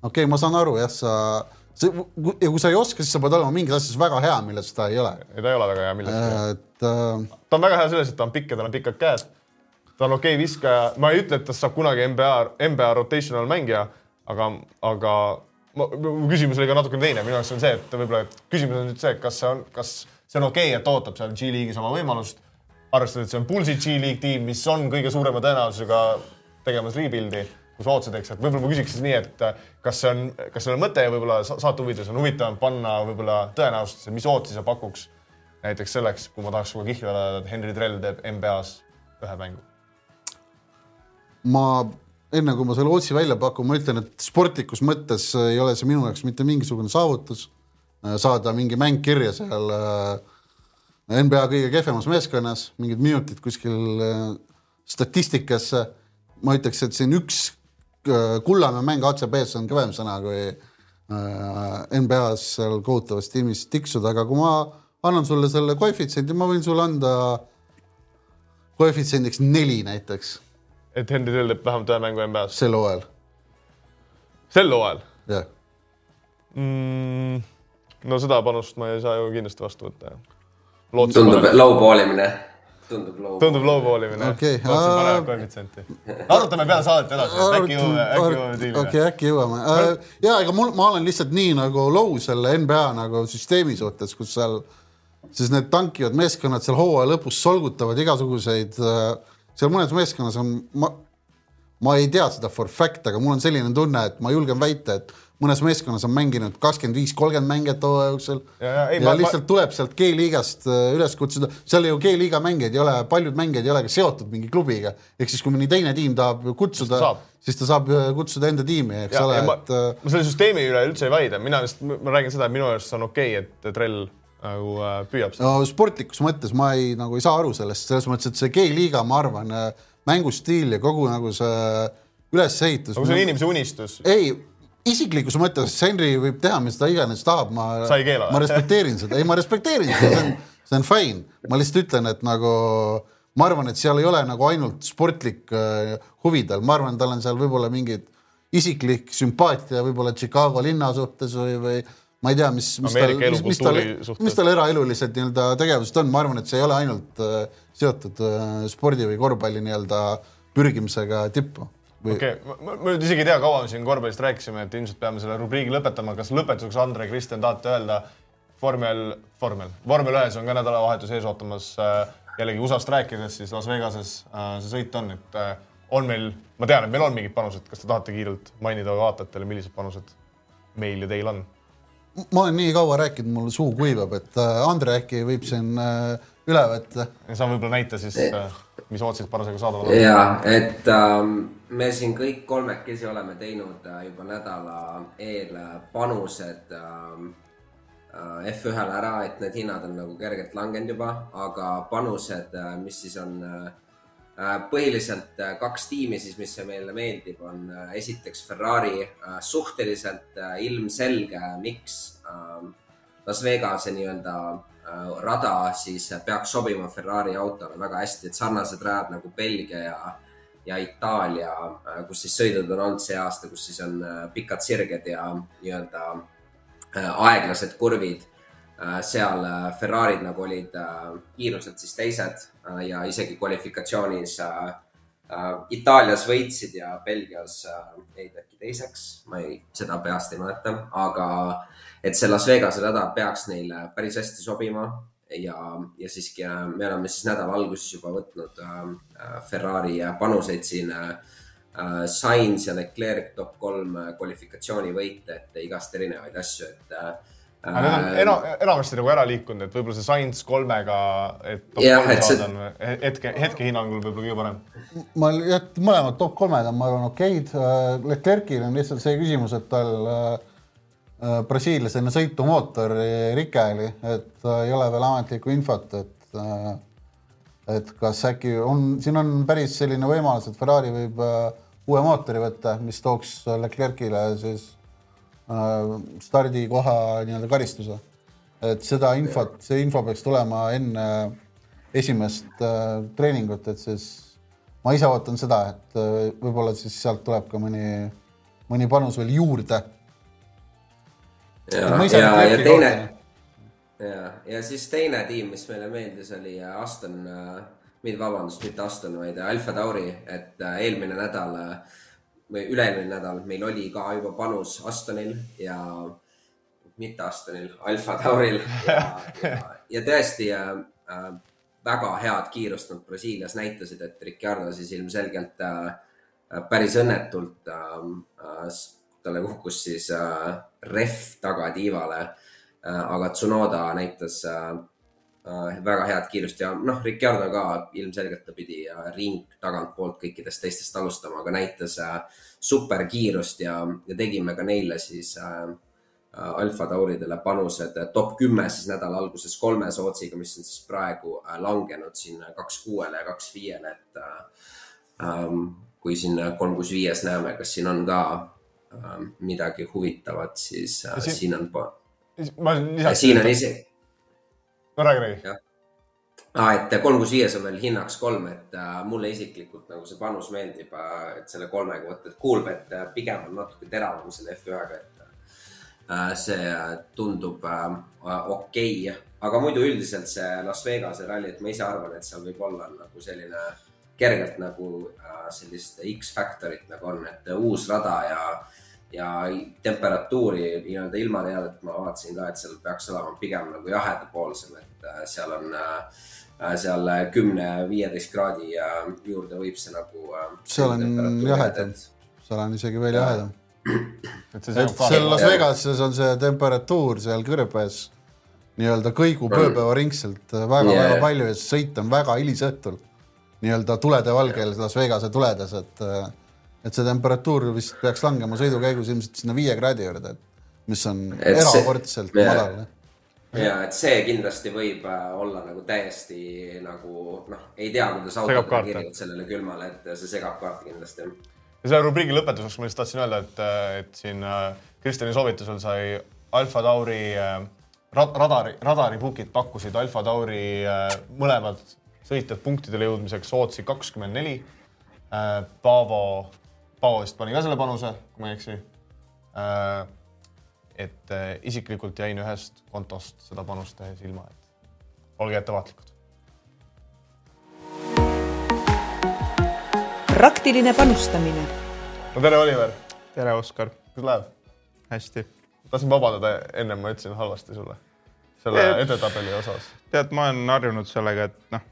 okei okay,, ma saan aru jah, sa, see ja kui sa ei oska, siis sa pead olema mingis asjas väga hea, milles ta ei ole. ei, ta ei ole väga hea milleski. et äh, ta on väga hea selles, et ta on pikk ja tal on pikad käed. ta on okei okay viskaja, ma ei ütle, et tast saab kunagi NBA, NBA rotational mängija, aga, aga ma, mu küsimus oli ka natukene teine, minu jaoks on see, et võib-olla, et küsimus on nüüd see, et kas see on, kas see on okei okay,, et ootab seal G-liigis oma võimalust, arvestades, et see on Pulsi G-liig tiim, mis on kõige suurema tõenäosusega tegemas rebuild'i, kus otsetakse, et võib-olla ma küsiks siis nii, et kas see on, kas seal on mõte võib-olla sa- saate huvides on huvitavam panna võib-olla tõenäosusse, mis ootsi sa pakuks näiteks selleks, kui ma tahaks sinuga kihla ajada, et Henry Trell teeb NBA-s ühe mängu. ma enne kui ma selle otsi välja pakun, ma ütlen, et sportlikus mõttes ei ole see minu jaoks mitte mingisugune saavutus äh, saada mingi mäng kirja seal äh, NBA kõige kehvemas meeskonnas, mingid minutid kuskil äh, statistikasse. ma ütleks, et siin üks äh, Kullamäe mäng ACB-s on kõvem sõna kui äh, NBA-s seal kohutavas tiimis tiksuda, aga kui ma annan sulle selle koefitsiendi, ma võin sulle anda koefitsiendiks neli näiteks et Henry Trell teeb vähemalt ühe mängu NBA-s sel hooajal, sel hooajal jah. mm,. no seda panust ma ei saa ju kindlasti vastu võtta. tundub low-ballimine, tundub low. tundub low-ball imine Okei, lootsin paremat koefitsienti. arutame peale saadet edasi, et äkki jõuame, äkki jõuame diilile okei, äkki jõuame. ja ega mul, ma olen lihtsalt nii nagu low selle NBA nagu süsteemi suhtes, kus seal siis need tankivad meeskonnad seal hooaja lõpus solgutavad igasuguseid. Seal mõnes meeskonnas on, ma, ma ei tea seda for fact, aga mul on selline tunne, et ma julgen väita, et mõnes meeskonnas on mänginud kakskümmend viis, kolmkümmend mängijat hooaja jooksul. Ja- ja, ei, ja ma- lihtsalt tuleb sealt G-liigast äh, üles kutsuda, seal ju G-liiga mängijaid ei ole, paljud mängijad ei ole ka seotud mingi klubiga, ehk siis kui mõni teine tiim tahab kutsuda siis ta saab. äh, kutsuda enda tiimi, eks ja, ole, ma, et äh, ma selle süsteemi üle üldse ei vaidle, mina lihtsalt, ma räägin seda, et minu arust see on okei okay,, et Trell nagu äh, püüab seda. no sportlikus mõttes ma ei, nagu ei saa aru sellest, selles mõttes, et see G-liiga, ma arvan, mängustiil ja kogu nagu see ülesehitus. aga see on inimese unistus. ei, isiklikus mõttes Henry võib teha, mis ta iganes tahab, ma ma respekteerin seda, ei ma respekteerin seda, see on, see on fine, ma lihtsalt ütlen, et nagu ma arvan, et seal ei ole nagu ainult sportlik äh, huvi tal, ma arvan, tal on seal võib-olla mingid isiklik sümpaatia võib-olla Chicago linna suhtes või, või ma ei tea, mis, mis tal, mis, mis tal mis tal eraelulised nii-öelda tegevused on, ma arvan, et see ei ole ainult äh, seotud äh, spordi või korvpalli nii-öelda pürgimisega tippu või okei okay., ma, ma nüüd isegi ei tea, kaua me siin korvpallist rääkisime, et ilmselt peame selle rubriigi lõpetama, kas lõpetuseks Andre, Kristjan, tahate öelda vormel, vormel, vormel ühes on ka nädalavahetus ees ootamas äh, jällegi USA-st rääkides, siis Las Vegases äh, see sõit on, et äh, on meil, ma tean, et meil on mingid panused, kas te tahate kiirelt mainida vaatajatele, millised panused meil ja teil on? Ma olen nii kaua rääkinud, mul suu kuivab, et äh, Andre äkki võib siin äh, üle võtta. sa võib-olla näita siis äh, mis Rootsit parasjagu saadaval on? ja, et ähm, me siin kõik kolmekesi oleme teinud äh, juba nädala eel panused ähm, äh, F1-le ära, et need hinnad on nagu kergelt langenud juba, aga panused äh,, mis siis on äh põhiliselt äh, kaks tiimi siis, mis meile meeldib, on äh, esiteks Ferrari äh, suhteliselt äh, ilmselge, miks äh, Las Vegase nii-öelda äh, rada siis peaks sobima Ferrari autole väga hästi, et sarnased rajad nagu Belgia ja, ja Itaalia, äh, kus siis sõidud on olnud see aasta, kus siis on äh, pikad sirged ja nii-öelda aeglased kurvid. seal Ferrari'd nagu olid kiiruselt siis teised ja isegi kvalifikatsioonis Itaalias võitsid ja Belgias jäid äkki teiseks, ma ei, seda peast ei mäleta, aga et see Las Vegase rada peaks neile päris hästi sobima ja, ja siiski äh, me oleme siis nädala alguses juba võtnud äh, äh Ferrari panuseid siin äh,. Sainz ja Leclerc top kolm kvalifikatsioonivõite, et igast erinevaid asju, et äh, aga need on enam, enamasti nagu ära liikunud, et võib-olla see Sainz kolmega, et top Jah, kolm et see- on hetke, hetkehinnangul võib-olla kõige parem. ma jah, mõlemad top kolmed on, ma arvan, okeid. Leclerc'il on lihtsalt see küsimus, et tal äh, äh, Brasiilias enne sõitu mootor rike oli, et äh, ei ole veel ametlikku infot, et äh, et kas äkki on, siin on päris selline võimalus, et Ferrari võib äh, uue mootori võtta, mis tooks Leclerc'ile siis äh, stardikoha nii-öelda karistuse. et seda infot, see info peaks tulema enne esimest äh, treeningut, et siis ma ise ootan seda, et äh, võib-olla siis sealt tuleb ka mõni, mõni panus veel juurde. ja, ja, ja teine ja, ja siis teine tiim, mis meile meeldis, oli Aston, vabandust, mitte Aston, vaid Alfa Tauri, et äh, eelmine nädal äh, või üle-eelmine nädal meil oli ka juba panus Astonil ja mitte Astonil, Alfa Tauril ja, ja, ja tõesti äh, äh, väga head kiirust nad Brasiilias näitasid, et Ricardo siis ilmselgelt äh, päris õnnetult äh, äh, talle kukkus siis äh, rehv tagatiivale äh,. aga Tsunoda näitas äh, äh, väga head kiirust ja noh, Ricardo ka ilmselgelt ta pidi äh, ring tagantpoolt kõikidest teistest alustama, aga näitas äh, superkiirust ja, ja tegime ka neile siis äh, äh, Alfa Tauridele panused äh, top kümme siis nädala alguses kolme sootsiga, mis on siis praegu äh, langenud siin kaks kuuele ja kaks viiele, et äh, ähm, kui siin kolm kuus viies näeme, kas siin on ka äh, midagi huvitavat, siis äh, siin- siin on, ma lisaks. siin on isegi no räägi, räägi. ah, et kolm kuus viies on veel hinnaks kolm, et äh, mulle isiklikult nagu see panus meeldib äh,, et selle kolmega võtta, et Coolbet äh, pigem on natuke teravam selle F1-ga, et äh, see äh, tundub äh, okei okay. aga muidu üldiselt see Las Vegase ralli, et ma ise arvan, et seal võib olla nagu selline kergelt nagu äh, sellist X-faktorit nagu on, et äh, uus rada ja ja temperatuuri nii-öelda ilmateadet ma vaatasin ka, et seal peaks olema pigem nagu jahedapoolsem, et äh, seal on äh, seal kümne-viieteist kraadi äh, juurde võib see nagu äh, seal on jahedam. seal on isegi veel jahedam. et seal Las Vegases on see temperatuur seal kõrbes nii-öelda kõigub ööpäevaringselt väga-väga Jaa. palju ja sõit on väga hilisõhtul. Nii-öelda tulede valgel Las Vegase tuledes, et et see temperatuur vist peaks langema sõidu käigus ilmselt sinna viie kraadi juurde, et mis on Et see- erakordselt jaa. madal. ja et see kindlasti võib äh, olla nagu täiesti nagu noh, ei tea, kuidas autod reageerivad sellele külmale, et see segab kaarti kindlasti. ja selle rubriigi lõpetuseks ma lihtsalt tahtsin öelda, et, et siin äh, Kristjani soovitusel sai Alfa Tauri äh, rad- radari, radaripukid pakkusid Alfa Tauri äh, mõlemad sõitjad punktidele jõudmiseks Sootsi kakskümmend neli. Paavo, Paavo vist pani ka selle panuse, kui ma ei eksi. et äh, isiklikult jäin ühest kontost seda panust tehes ilma, et olge ettevaatlikud. praktiline panustamine no tere, Oliver, tere, Oskar, kuidas läheb? hästi. tahtsin vabandada, ennem ma ütlesin halvasti sulle selle edetabeli osas. tead, ma olen harjunud sellega, et noh,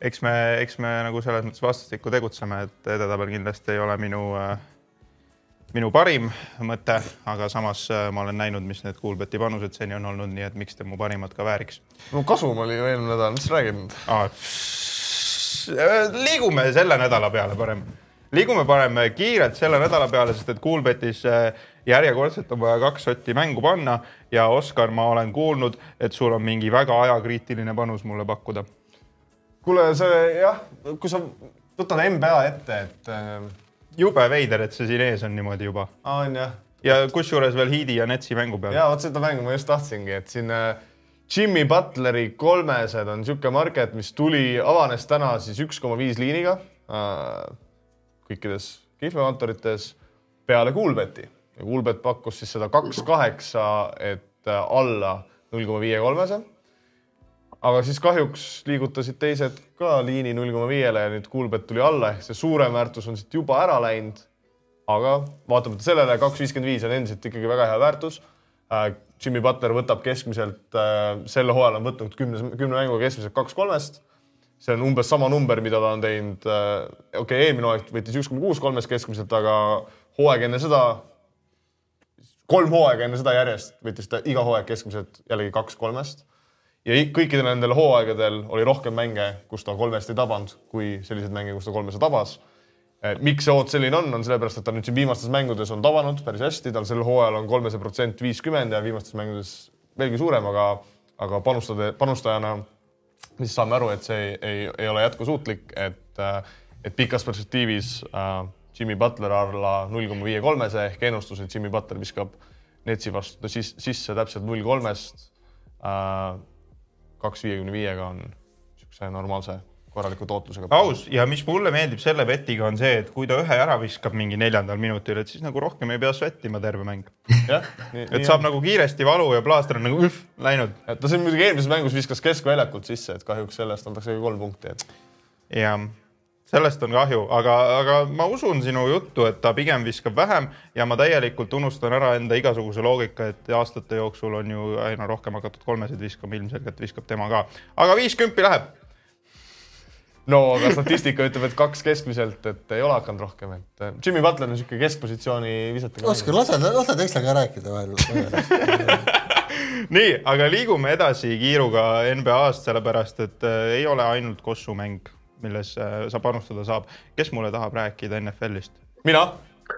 eks me, eks me nagu selles mõttes vastastikku tegutseme, et edetabel kindlasti ei ole minu äh, minu parim mõte, aga samas äh, ma olen näinud, mis need Coolbeti panused seni on olnud, nii et miks te mu parimat ka vääriks no kasum oli ju eelmine nädal, mis sa räägid nüüd? ah,. äh, liigume selle nädala peale parem. liigume parem kiirelt selle nädala peale, sest et Kuulbetis järjekordselt on vaja kaks sotti mängu panna ja Oskar, ma olen kuulnud, et sul on mingi väga ajakriitiline panus mulle pakkuda. Kuule, see jah, kui sa võtad NBA ette, et äh, jube veider, et see siin ees on niimoodi juba. on jah. ja kusjuures veel Heidi ja Netsi mängu peal. ja vot seda mängu ma just tahtsingi, et siin äh, Jimmy Butleri kolmesed on niisugune market, mis tuli, avanes täna siis üks koma viis liiniga äh, kõikides kihlveokontorites peale Kuulbeti ja Kuulbet pakkus siis seda kaks kaheksa, et äh, alla null koma viie kolmese aga siis kahjuks liigutasid teised ka liini null koma viiele ja nüüd Kuulbet tuli alla ehk see suurem väärtus on siit juba ära läinud. aga vaatamata sellele kaks viiskümmend viis on endiselt ikkagi väga hea väärtus äh,. Jimmy Butler võtab keskmiselt äh,, sel hooajal on võtnud kümne, kümne mänguga keskmiselt kaks kolmest. see on umbes sama number, mida ta on teinud äh,, okei okay,, eelmine hooaeg võttis üks koma kuus kolmest keskmiselt, aga hooaeg enne seda, kolm hooaega enne seda järjest võttis ta iga hooaeg keskmiselt jällegi kaks kolmest ja kõikidel nendel hooaegadel oli rohkem mänge, kus ta kolmest ei tabanud, kui selliseid mänge, kus ta kolmese tabas. Eh, miks see oot selline on, on sellepärast, et ta nüüd siin viimastes mängudes on tabanud päris hästi, tal sel hooajal on kolmese protsent viiskümmend ja viimastes mängudes veelgi suurem, aga, aga panustada, panustajana siis saame aru, et see ei, ei, ei ole jätkusuutlik, et, eh, et pikas perspektiivis äh, Jimmy Butler alla null koma viie kolmese ehk ennustus, et Jimmy Butler viskab Netsi vastu sisse, sisse täpselt null kolmest äh, kaks viiekümne viiega on niisuguse normaalse korraliku tootlusega. aus ja mis mulle meeldib selle petiga on see, et kui ta ühe ära viskab mingi neljandal minutil, et siis nagu rohkem ei pea svettima terve mäng. [LAUGHS] et saab on. nagu kiiresti valu ja plaaster on nagu üh, läinud. ta siin muidugi eelmises mängus viskas keskväljakult sisse, et kahjuks sellest antakse kolm punkti, et. jah sellest on kahju, aga, aga ma usun sinu juttu, et ta pigem viskab vähem ja ma täielikult unustan ära enda igasuguse loogika, et aastate jooksul on ju aina rohkem hakatud kolmeseid viskama, ilmselgelt viskab tema ka, aga viiskümmend läheb. no aga statistika ütleb, et kaks keskmiselt, et ei ole hakanud rohkem, et äh, Jimmy Butler on niisugune keskpositsiooni visataja. Oskar, lase, lase teistel ka rääkida vahel [LAUGHS] nii, aga liigume edasi kiiruga NBA-st, sellepärast et äh, ei ole ainult Kossu mäng milles äh, sa panustada saab. kes mulle tahab rääkida NFL-ist? mina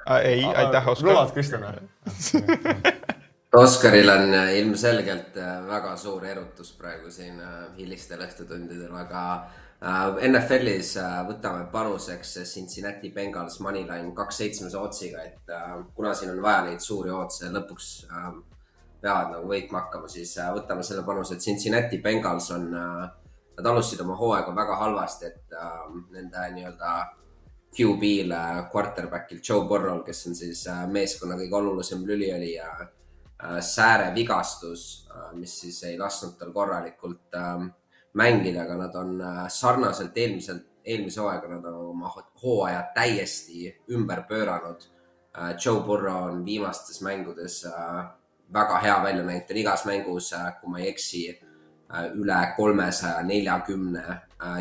äh,. ei, aitäh, Oskar. lubad, Kristjan? [LAUGHS] Oskaril on äh, ilmselgelt äh, väga suur erutus praegu siin hilistel õhtutundidel, aga NFL-is võtame panuseks Cincinnati Bengals Moneyline kaks seitsmese otsiga, et kuna siin on vaja neid suuri otse lõpuks peavad nagu võitma hakkama, siis võtame selle panuse, et Cincinnati Bengals on äh, nad alustasid oma hooaega väga halvasti, et äh, nende nii-öelda QB-l, quarterback'il Joe Burrow'l, kes on siis äh, meeskonna kõige olulisem lüliolija äh,, säärevigastus äh,, mis siis ei lasknud tal korralikult äh, mängida, aga nad on äh, sarnaselt eelmiselt, eelmise hooaega, nad on oma hooaja täiesti ümber pööranud äh,. Joe Burrow on viimastes mängudes äh, väga hea välja näinud, ta on igas mängus äh,, kui ma ei eksi Äh, üle kolmesaja neljakümne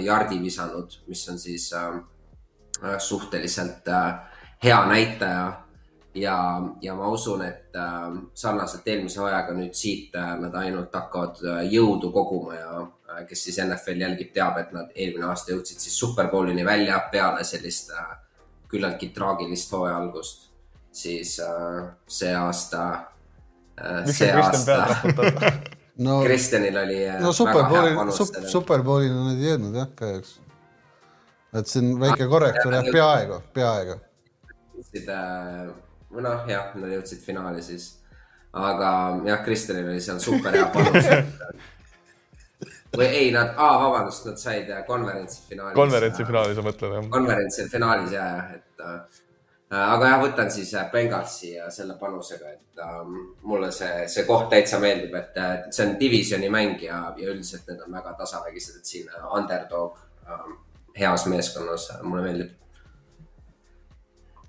jardi äh, visanud, mis on siis äh, suhteliselt hea näitaja. ja, ja ma usun, et sarnaselt eelmise hooajaga nüüd siit nad ainult hakkavad jõudu koguma ja kes siis NFL jälgib, teab, et nad eelmine aasta jõudsid siis superbowlini välja peale sellist küllaltki traagilist hooaja algust, siis see aasta. pead raputad [LAUGHS] no, Kristjanil oli. Äh, no superbowlil, superbowlil nad ei jõudnud jah, kahjuks. et siin väike korrektuur jah, peaaegu, peaaegu. jõudsid äh,, noh jah, nad jõudsid finaali siis, aga jah, Kristjanil oli seal super hea panus [LAUGHS] või ei, nad, vabandust, nad said äh, konverentsi finaalis. konverentsi finaalis sa mõtled jah? konverentsi finaalis ja, et aga jah, võtan siis äh, Bengalsi ja selle panusega, et ähm, mulle see, see koht täitsa meeldib, et äh, see on divisioni mäng ja, ja üldiselt need on väga tasavägised, et siin äh, underdog ähm, heas meeskonnas äh, mulle meeldib.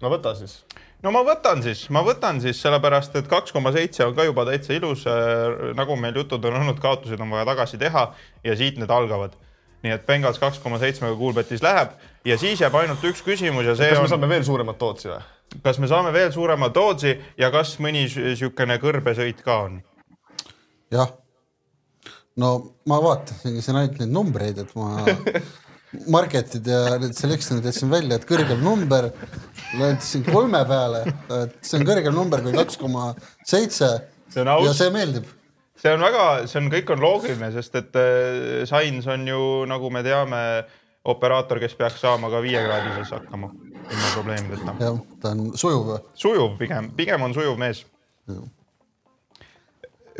no võta siis. no ma võtan siis, ma võtan siis sellepärast, et kaks koma seitse on ka juba täitsa ilus äh,. nagu meil jutud on olnud, kaotused on vaja tagasi teha ja siit need algavad nii et Bengals kaks koma seitsmega Kuulbetis läheb ja siis jääb ainult üks küsimus ja see kas on. kas me saame veel suuremat tootsi või? kas me saame veel suuremat tootsi ja kas mõni niisugune kõrbesõit ka on? jah. no ma vaatasingi siin ainult neid numbreid, et ma [LAUGHS] market'id ja need selection'id jätsin välja, et kõrgem number, löödasin kolme peale, et see on kõrgem number kui kaks koma seitse ja see meeldib. See on väga, see on, kõik on loogiline, sest et äh, Sainz on ju, nagu me teame, operaator, kes peaks saama ka viiekraadises hakkama ilma probleemideta. jah, ta on sujuv. sujuv pigem, pigem on sujuv mees.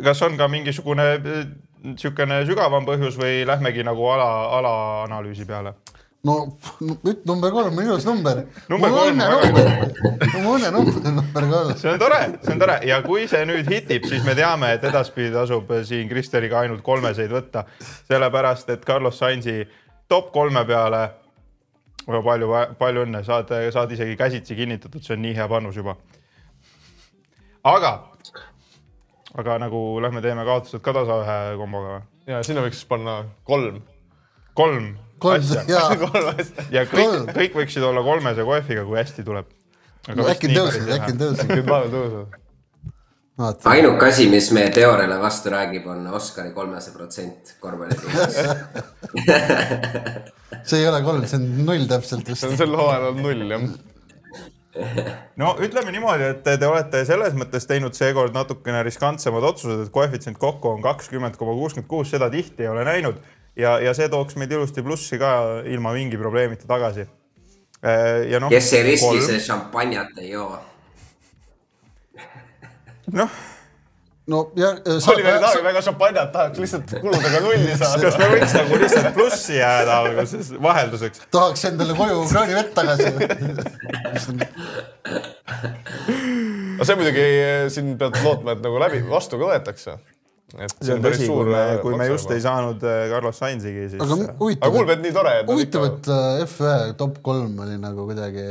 kas on ka mingisugune äh, niisugune sügavam põhjus või lähmegi nagu ala, alaanalüüsi peale? No nüüd number kolm on ilus number. Number mu kolm on õnnenumber, mu õnnenumber on number kolm. see on tore, see on tore ja kui see nüüd hitib, siis me teame, et edaspidi tasub siin Kristjaniga ainult kolmeseid võtta, sellepärast et Carlos Sainzi top kolme peale. palju, palju õnne, saad, saad isegi käsitsi kinnitatud, see on nii hea panus juba. aga, aga nagu lähme teeme kaotused ka tasa ühe komboga või? ja sinna võiks panna kolm. kolm, [LAUGHS] kolm asja ja kõik kõik võiksid olla kolmese kohviga, kui hästi tuleb. no, äkki tõusid, äkki tõusid. nüüd vaeva tõusnud. vaata, ainuke asi, mis meie teooriale vastu räägib, on Oscari kolmese protsent korvpallituules. [LAUGHS] see ei ole kolm, see on null täpselt see vist on. sel hooajal on null jah. no ütleme niimoodi, et te olete selles mõttes teinud seekord natukene riskantsemad otsused, et koefitsient kokku on kakskümmend koma kuuskümmend kuus, seda tihti ei ole näinud ja, ja see tooks meid ilusti plussi ka ilma mingi probleemita tagasi. ja noh. kes ei riski, see šampanjat ei joo. noh, no ja. Oliver ei tahagi väga šampanjat, tahaks lihtsalt kuludega nulli kas saada. me võiks nagu lihtsalt plussi jääda alguses vahelduseks? tahaks endale koju kraanivett tagasi. aga see muidugi, siin pead lootma, et nagu läbi, vastu ka võetakse. Et see on tõsi, kui me, kui me just ei saanud äh, Carlos Sainzigi, siis aga aga huvitav, kuulge, et nii tore. huvitav, et äh, F1 top kolm oli nagu kuidagi,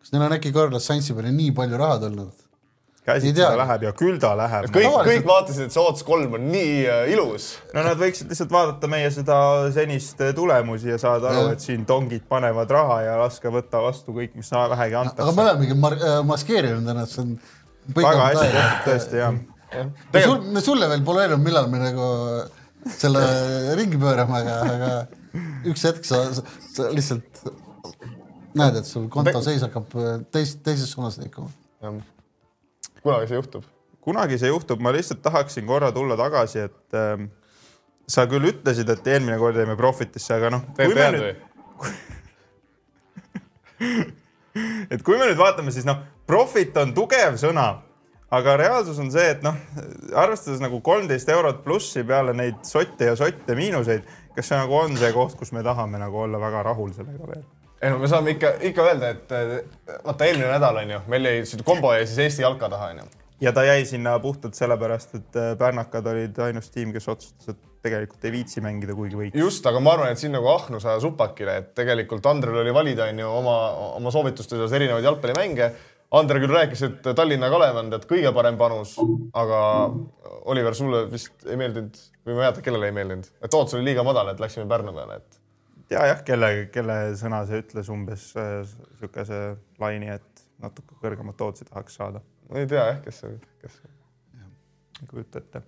kas neil on äkki Carlos Sainzi peale nii palju raha tulnud? ei käsitleda tea. läheb ja küll ta läheb. kõik, kõik vaatasid, et see Ots kolm on nii äh, ilus. no nad võiksid lihtsalt vaadata meie seda senist äh, tulemusi ja saada aru, et siin tongid panevad raha ja laske võtta vastu kõik, mis vähegi aga me antakse. olemegi äh, maskeerinud ennast, see on. väga hästi tehtud tõesti jah. Sul, me sulle veel pole öelnud, millal me nagu selle [LAUGHS] ringi pöörame, aga, aga üks hetk sa, sa, sa lihtsalt näed, et sul konto seis hakkab teis, teises suunas liikuma. kunagi see juhtub. kunagi see juhtub, ma lihtsalt tahaksin korra tulla tagasi, et ähm, sa küll ütlesid, et eelmine kord jäime Profitisse, aga noh. teeb pead või? et kui me nüüd vaatame, siis noh, profit on tugev sõna, aga reaalsus on see, et noh, arvestades nagu kolmteist eurot plussi peale neid sotte ja sotte miinuseid, kas see nagu on see koht, kus me tahame nagu olla väga rahul sellega veel? ei no me saame ikka, ikka öelda, et vaata eelmine nädal on ju, meil jäi, kombo jäi siis Eesti jalka taha on ju. ja ta jäi sinna puhtalt sellepärast, et äh, pärnakad olid ainus tiim, kes otsustas, et tegelikult ei viitsi mängida, kuigi võiks. just, aga ma arvan, et siin nagu ahnus ajas upakile, et tegelikult Andrel oli valida, on ju oma, oma soovituste seas erinevaid jalgpallimänge. Ander küll rääkis, et Tallinna Kalev on tead kõige parem panus, aga Oliver, sulle vist ei meeldinud või ma ei mäleta, kellele ei meeldinud, et Toots oli liiga madal, et läksime Pärnu peale, et ja jah, kelle, kelle sõna see ütles umbes äh, sihukese laini, et natuke kõrgemat ootsi tahaks saada. ei tea jah, kes see, kes see. ei kujuta ette.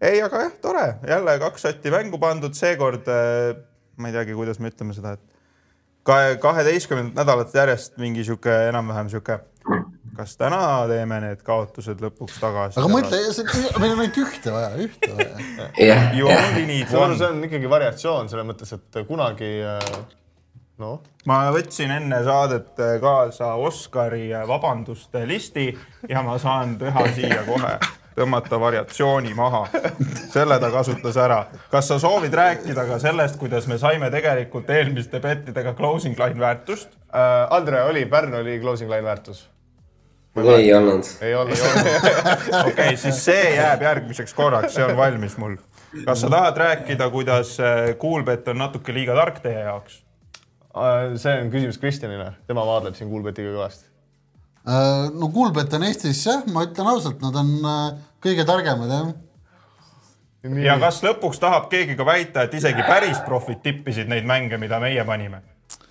ei, aga jah, tore, jälle kaks sotti mängu pandud, seekord äh, ma ei teagi, kuidas me ütleme seda, et kahe, kaheteistkümnendat nädalat järjest mingi sihuke enam-vähem sihuke, kas täna teeme need kaotused lõpuks tagasi? aga mõtle, meil on ainult ühte vaja, ühte vaja. You jah, only need see on, ikkagi variatsioon selles mõttes, et kunagi noh, ma võtsin enne saadet äh, kaasa Oscari äh, vabanduste listi ja ma saan teha siia kohe, tõmmata variatsiooni maha. selle ta kasutas ära. kas sa soovid rääkida ka sellest, kuidas me saime tegelikult eelmiste bettidega closing line väärtust? äh, Andre oli, Pärnu oli closing line väärtus. Ei olnud. ei olnud. [LAUGHS] okei okay,, siis see jääb järgmiseks korraks, see on valmis mul. kas sa tahad rääkida, kuidas äh, Kuulbett on natuke liiga tark teie jaoks? Äh, see on küsimus Kristjanile, tema maadleb siin Kuulbetiga kõvasti. Äh, no Kuulbet on Eestis jah, ma ütlen ausalt, nad on äh, kõige targemad jah. ja kas lõpuks tahab keegi ka väita, et isegi päris profid tippisid neid mänge, mida meie panime?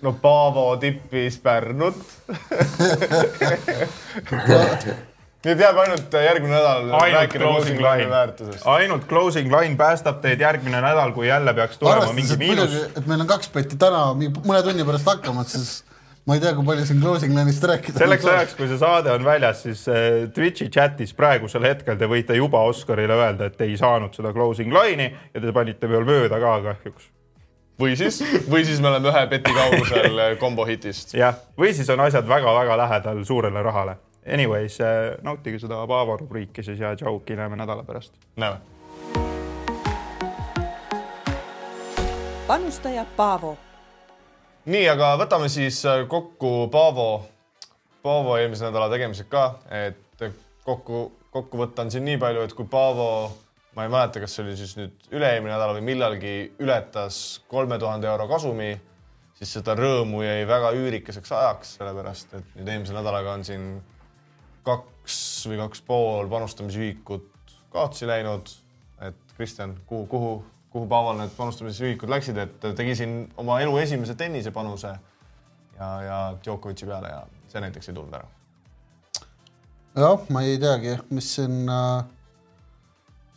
No Paavo tippis Pärnut. [LAUGHS] nüüd jääb ainult järgmine nädal ainult rääkida closing line väärtusest., ainult closing line päästab teid järgmine nädal, kui jälle peaks tulema mingi et miinus et meil on kaks betti täna mõne tunni pärast hakkamas, siis ma ei tea, kui palju siin closing line'ist rääkida. selleks ajaks, kui see saade on väljas, siis äh, Twitch'i chatis praegusel hetkel te võite juba Oskarile öelda, et te ei saanud seda closing line'i ja te panite veel mööda ka kahjuks. Või siis, või siis me oleme ühe peti kaugusel kombo hitist. jah, või siis on asjad väga-väga lähedal suurele rahale. Anyways, nautige seda Paavo rubriiki siis ja tšauki, näeme nädala pärast. näeme. panustaja Paavo nii, aga võtame siis äh, kokku Paavo, Paavo eelmise nädala tegemised ka, et kokku, kokkuvõtta on siin nii palju, et kui Paavo, ma ei mäleta, kas see oli siis nüüd üle-eelmine nädal või millalgi ületas kolme tuhande euro kasumi, siis seda rõõmu jäi väga üürikeseks ajaks, sellepärast et nüüd eelmise nädalaga on siin kaks või kaks pool panustamisühikut kaotsi läinud. et Kristjan, kuhu, kuhu, kuhu Paaval need panustamisühikud läksid, et tegi siin oma elu esimese tennisepanuse ja, ja Djokovic'i peale ja see näiteks ei tulnud ära. jah, ma ei teagi, mis siin äh,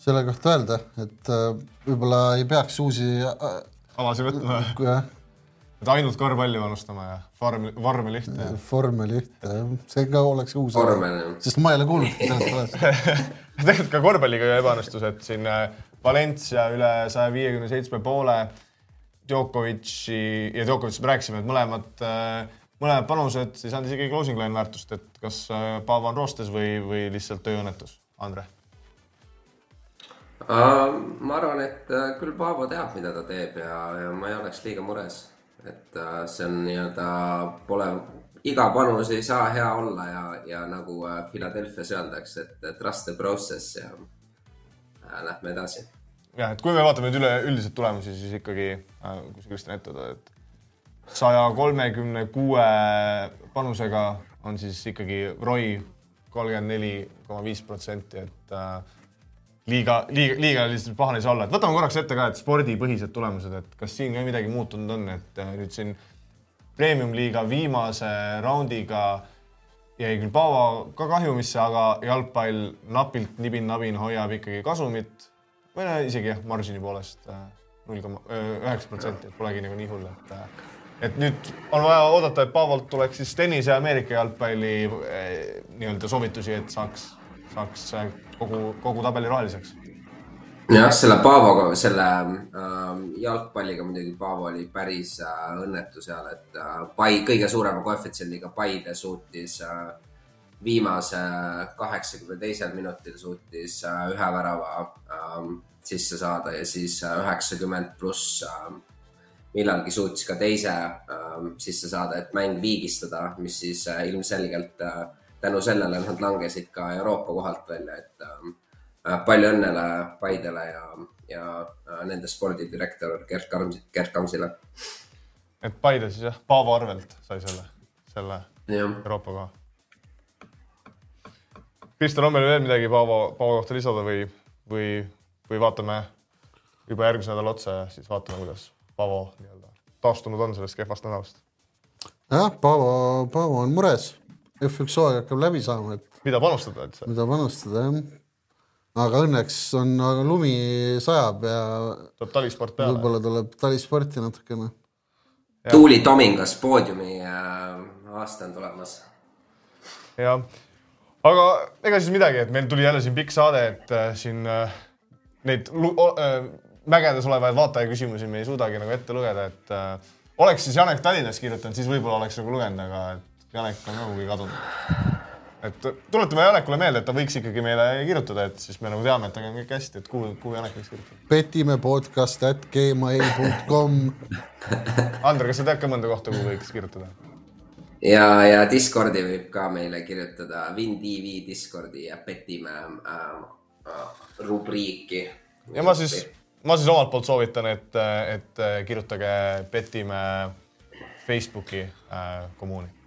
selle kohta öelda, et äh, võib-olla ei peaks uusi äh,, avasi võtma, et ainult korvpalli panustama ja farm, vormel ühte. vormel ühte, see ka oleks uus. Sest ma ei ole kuulnud sellest [LAUGHS] alast. tegelikult ka korvpalliga ju ebaõnnestus, et siin äh, Valencia üle saja viiekümne seitsme poole, Djokovic'i ja Djokovic'ist me rääkisime, et mõlemad, mõlemad panused ei saanud isegi closing line väärtust, et kas äh, Paavo on roostes või, või lihtsalt tööõnnetus, Andre? Ma arvan, et uh, küll Paavo teab, mida ta teeb ja, ja ma ei oleks liiga mures, et uh, see on nii-öelda, pole, iga panus ei saa hea olla ja, ja nagu uh, Philadelphia's öeldakse, et trust the process ja lähme edasi. jah, et kui me vaatame nüüd üleüldiselt tulemusi, siis ikkagi, kui sa Kristjan ette tood, et saja kolmekümne kuue panusega on siis ikkagi Roy kolmkümmend neli koma viis protsenti, et äh, liiga, liiga, liiga lihtsalt pahane ei saa olla, et võtame korraks ette ka, et spordipõhised tulemused, et kas siin ka midagi muutunud on, et äh, nüüd siin premium-liiga viimase raundiga jäi küll Paavo ka kahjumisse, aga jalgpall napilt nibin-nabin hoiab ikkagi kasumit. Või no isegi jah, margini poolest äh, null koma üheksa protsenti, et polegi nagu nii hull, et äh, et nüüd on vaja oodata, et Paavolt tuleks siis tennise ja Ameerika jalgpalli eh, nii-öelda soovitusi, et saaks, saaks äh, kogu, kogu tabeli roheliseks. jah, selle Paavoga, selle äh, jalgpalliga muidugi Paavo oli päris äh, õnnetu seal, et äh, Pai, kõige suurema koefitsiendiga Paide suutis äh, viimase kaheksakümne teisel minutil suutis äh, ühe värava äh, sisse saada ja siis üheksakümmend äh, pluss äh, millalgi suutis ka teise äh, sisse saada, et mäng viigistada, mis siis äh, ilmselgelt äh, tänu sellele nad langesid ka Euroopa kohalt välja, et äh, palju õnnele Paidele ja, ja äh, nende spordidirektor Gerd Kams, Gerd Kamsile. et Paide siis jah, Paavo arvelt sai selle, selle jah, Euroopa koha. Kristjan, on meil veel midagi Paavo, Paavo kohta lisada või, või, või vaatame juba järgmise nädala otsa ja siis vaatame, kuidas Paavo nii-öelda taastunud on sellest kehvast nädalast. jah, Paavo, Paavo on mures. F1 hooaeg hakkab läbi saama, et mida panustada üldse? mida panustada jah. aga õnneks on, aga lumi sajab ja tuleb talisport peale. võib-olla tuleb talisporti natukene. Tuuli Tomingas poodiumi äh, aasta on tulemas jah, aga ega siis midagi, et meil tuli jälle siin pikk saade, et äh, siin äh, neid mägedes olevaid vaatajaküsimusi me ei suudagi nagu ette lugeda, et oleks siis Janek Tallinnas kirjutanud, siis võib-olla oleks nagu lugenud, aga et Janek on ka kuhugi kadunud. et tuletame Janekule meelde, et ta võiks ikkagi meile kirjutada, et siis me nagu teame, et temaga on kõik hästi, et kuhu, kuhu Janek võiks kirjutada. petime podcast at gmail.com. Ander, kas sa tead ka mõnda kohta, kuhu võiks kirjutada? ja, ja Discordi võib ka meile kirjutada WinTV Discordi ja petime äh, äh, rubriiki. ja ma siis, ma siis omalt poolt soovitan, et, et kirjutage Petime Facebooki äh, kommuuni.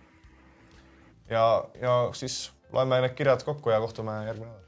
ja, ja siis loeme need kirjad kokku ja kohtume järgmine.